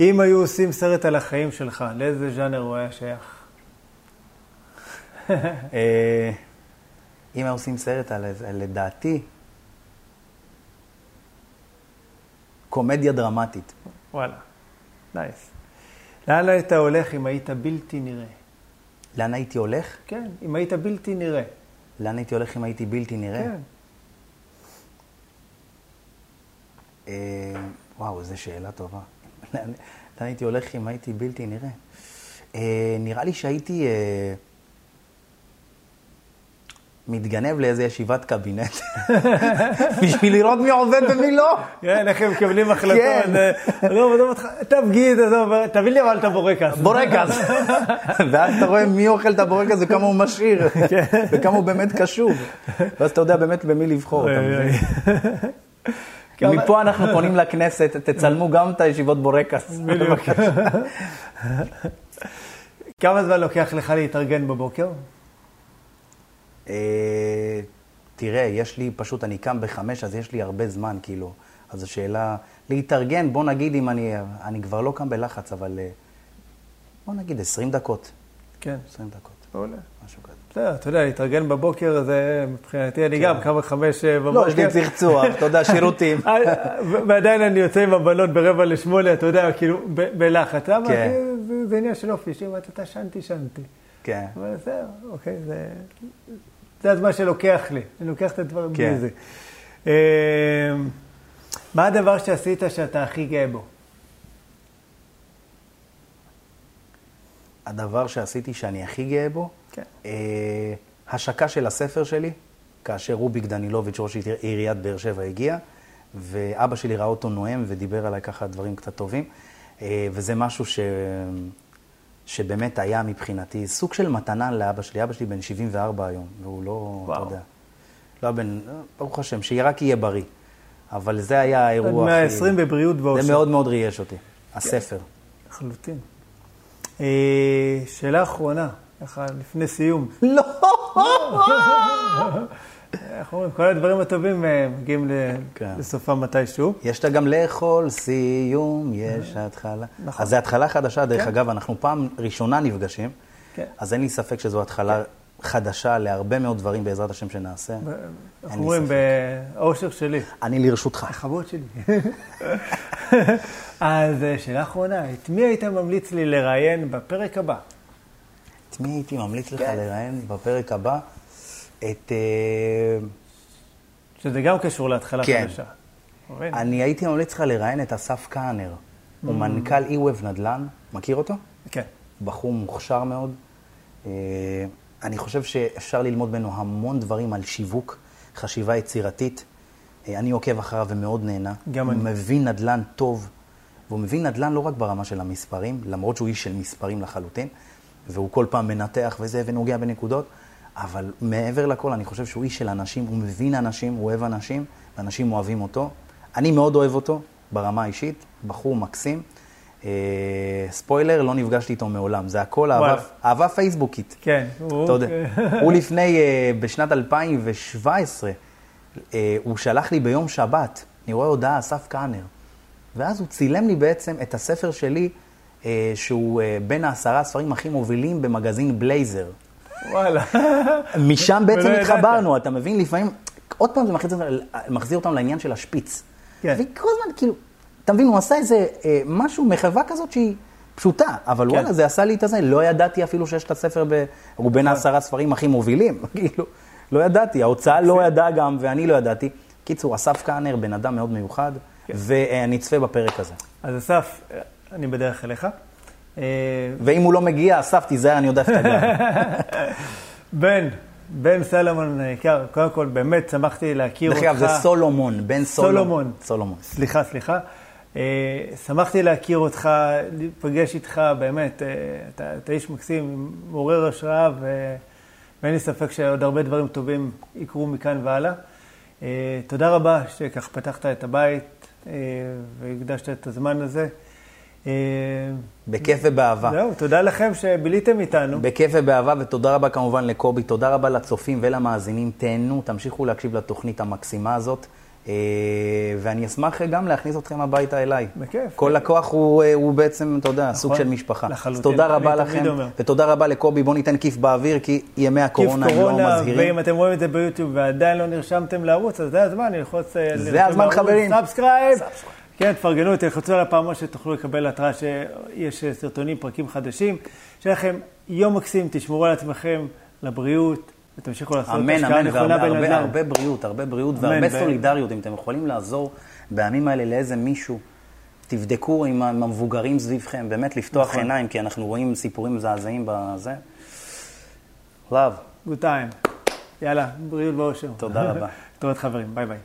אם היו עושים סרט על החיים שלך, לאיזה ז'אנר הוא היה שייך? אה, אם היו עושים סרט על לדעתי, קומדיה דרמטית. וואלה, נייס. לאן היית הולך אם היית בלתי נראה? לאן הייתי הולך? כן, אם היית בלתי נראה. לאן הייתי הולך אם הייתי בלתי נראה? כן. אה, וואו, איזו שאלה טובה. לאן הייתי הולך אם הייתי בלתי נראה? אה, נראה לי שהייתי אה, מתגנב לאיזה ישיבת קבינט, בשביל לראות מי עובד ומי לא. כן, איך הם מקבלים החלטות. כן. אה, עזוב, עזוב אותך, תפגיד, עזוב, תביא לי אבל את הבורקס. בורקס. ואז אתה רואה מי אוכל את הבורקס וכמה הוא משאיר, וכמה הוא באמת קשוב. ואז אתה יודע באמת במי לבחור. אתה מבין? מפה אנחנו פונים לכנסת, תצלמו גם את הישיבות בורקס. בדיוק. כמה זמן לוקח לך להתארגן בבוקר? אה, תראה, יש לי, פשוט אני קם בחמש, אז יש לי הרבה זמן, כאילו. אז השאלה, להתארגן, בוא נגיד אם אני, אני כבר לא קם בלחץ, אבל אה, בוא נגיד 20 דקות. כן, 20 דקות, מעולה. בסדר, אתה יודע, להתארגן בבוקר זה מבחינתי, אני גם קם בחמש אה, בבוקר. לא, יש לי צחצוח, אתה יודע, שירותים. אה, ו- ועדיין אני יוצא עם הבנות ברבע לשמונה, אתה יודע, כאילו, בלחץ. למה? כן. זה- עניין של אופי, שאם אתה שנתי, שנתי. כן. אבל זהו, אוקיי, זה... הזמן שלוקח לי, אני לוקח את הדברים כן. בלי זה. אה, מה הדבר שעשית שאתה הכי גאה בו? הדבר שעשיתי שאני הכי גאה בו, כן. אה, השקה של הספר שלי, כאשר רוביק דנילוביץ', ראש עיר- עיריית באר שבע, הגיע, ואבא שלי ראה אותו נואם ודיבר עליי ככה דברים קצת טובים, אה, וזה משהו ש... שבאמת היה מבחינתי סוג של מתנה לאבא שלי. אבא שלי בן 74 היום, והוא לא, וואו. אתה יודע, לא בן, ברוך השם, שרק יהיה בריא. אבל זה היה האירוע הכי... 120 בבריאות ואושר. זה מאוד מאוד ריגש אותי, הספר. לחלוטין. אה, שאלה אחרונה, ככה לפני סיום. לא! איך אומרים, כל הדברים הטובים אה, מגיעים כן. לסופם מתישהו. יש לה גם לאכול סיום, יש התחלה. נכון. אז זו התחלה חדשה, דרך כן. אגב, אנחנו פעם ראשונה נפגשים, כן. אז אין לי ספק שזו התחלה חדשה להרבה מאוד דברים בעזרת השם שנעשה. אנחנו אומרים, באושר שלי. אני לרשותך. לכבוד שלי. אז אה, שאלה אחרונה, את מי היית ממליץ לי לראיין בפרק הבא? את מי הייתי ממליץ לך לראיין בפרק הבא? את... אה, שזה גם קשור להתחלה כן. חדשה. אני הייתי ממליץ לך לראיין את אסף כהנר. הוא mm. מנכ"ל אי-ווב נדל"ן, מכיר אותו? כן. בחור מוכשר מאוד. אה, אני חושב שאפשר ללמוד ממנו המון דברים על שיווק, חשיבה יצירתית. אה, אני עוקב אחריו ומאוד נהנה. גם אני. הוא מבין נדל"ן טוב, והוא מבין נדל"ן לא רק ברמה של המספרים, למרות שהוא איש של מספרים לחלוטין, והוא כל פעם מנתח וזה ונוגע בנקודות, אבל מעבר לכל, אני חושב שהוא איש של אנשים, הוא מבין אנשים, הוא אוהב אנשים, ואנשים אוהבים אותו. אני מאוד אוהב אותו ברמה האישית, בחור מקסים. אה, ספוילר, לא נפגשתי איתו מעולם, זה הכל אהבה, אהבה פייסבוקית. כן, הוא... אתה יודע, הוא לפני, אה, בשנת 2017, אה, הוא שלח לי ביום שבת, אני רואה הודעה, אסף כהנר, ואז הוא צילם לי בעצם את הספר שלי, שהוא אה, בין העשרה הספרים הכי מובילים במגזין בלייזר. וואלה. משם בעצם התחברנו, אתה מבין? לפעמים, עוד פעם זה מחזיר אותם לעניין של השפיץ. כן. וכל הזמן, כאילו, אתה מבין, הוא עשה איזה אה, משהו, מחווה כזאת שהיא פשוטה, אבל כן. וואלה, זה עשה לי את הזה. לא ידעתי אפילו שיש את הספר, ב... הוא בין נכון. העשרה ספרים הכי מובילים. כאילו, לא ידעתי, ההוצאה לא ידעה גם, ואני לא ידעתי. קיצור, אסף כהנר, בן אדם מאוד מיוחד, כן. ואני אצפה בפרק הזה. אז אסף, אני בדרך אליך. אה, ואם הוא לא מגיע, אסף, תיזהר, אני יודע איפה אתה גר. בן, בן סלומון היקר, קודם כל, באמת שמחתי להכיר אותך. דרך אגב, זה סולומון, בן סולומון. סולומון. סליחה, סליחה. אה, שמחתי להכיר אותך, להיפגש איתך, באמת, אה, אתה, אתה איש מקסים, מעורר השראה, ואין לי ספק שעוד הרבה דברים טובים יקרו מכאן והלאה. תודה רבה שכך פתחת את הבית והקדשת את הזמן הזה. אה, בכיף ובאהבה. זהו, תודה לכם שביליתם איתנו. בכיף ובאהבה, ותודה רבה כמובן לקובי, תודה רבה לצופים ולמאזינים. תהנו, תמשיכו להקשיב לתוכנית המקסימה הזאת. אה, ואני אשמח גם להכניס אתכם הביתה אליי. בכיף. כל לקוח הוא, אה, הוא בעצם, אתה יודע, נכון, סוג של משפחה. לחלוטין. אז תודה רבה לכם, ותודה רבה לקובי. בואו ניתן כיף באוויר, כי ימי הקורונה הם לא מזהירים. כיף קורונה, ואם אתם רואים את זה ביוטיוב ועדיין לא נרשמתם לערוץ, אז זה הזמן ללחוץ... זה הזמן, חברים. subscribe. כן, תפרגנו, תלחצו על הפעמון שתוכלו לקבל התראה שיש סרטונים, פרקים חדשים. שיהיה לכם יום מקסים, תשמרו על עצמכם, לבריאות, ותמשיכו לעשות אמן, השקעה נכונה בנדל"ן. אמן, הרבה בריאות, הרבה בריאות והרבה סולידריות. אם אתם יכולים לעזור בימים האלה לאיזה מישהו, תבדקו עם המבוגרים סביבכם, באמת לפתוח נכון. עיניים, כי אנחנו רואים סיפורים מזעזעים בזה. Love. Good time. יאללה, בריאות ואושר. תודה רבה. טוב, חברים, ביי ביי.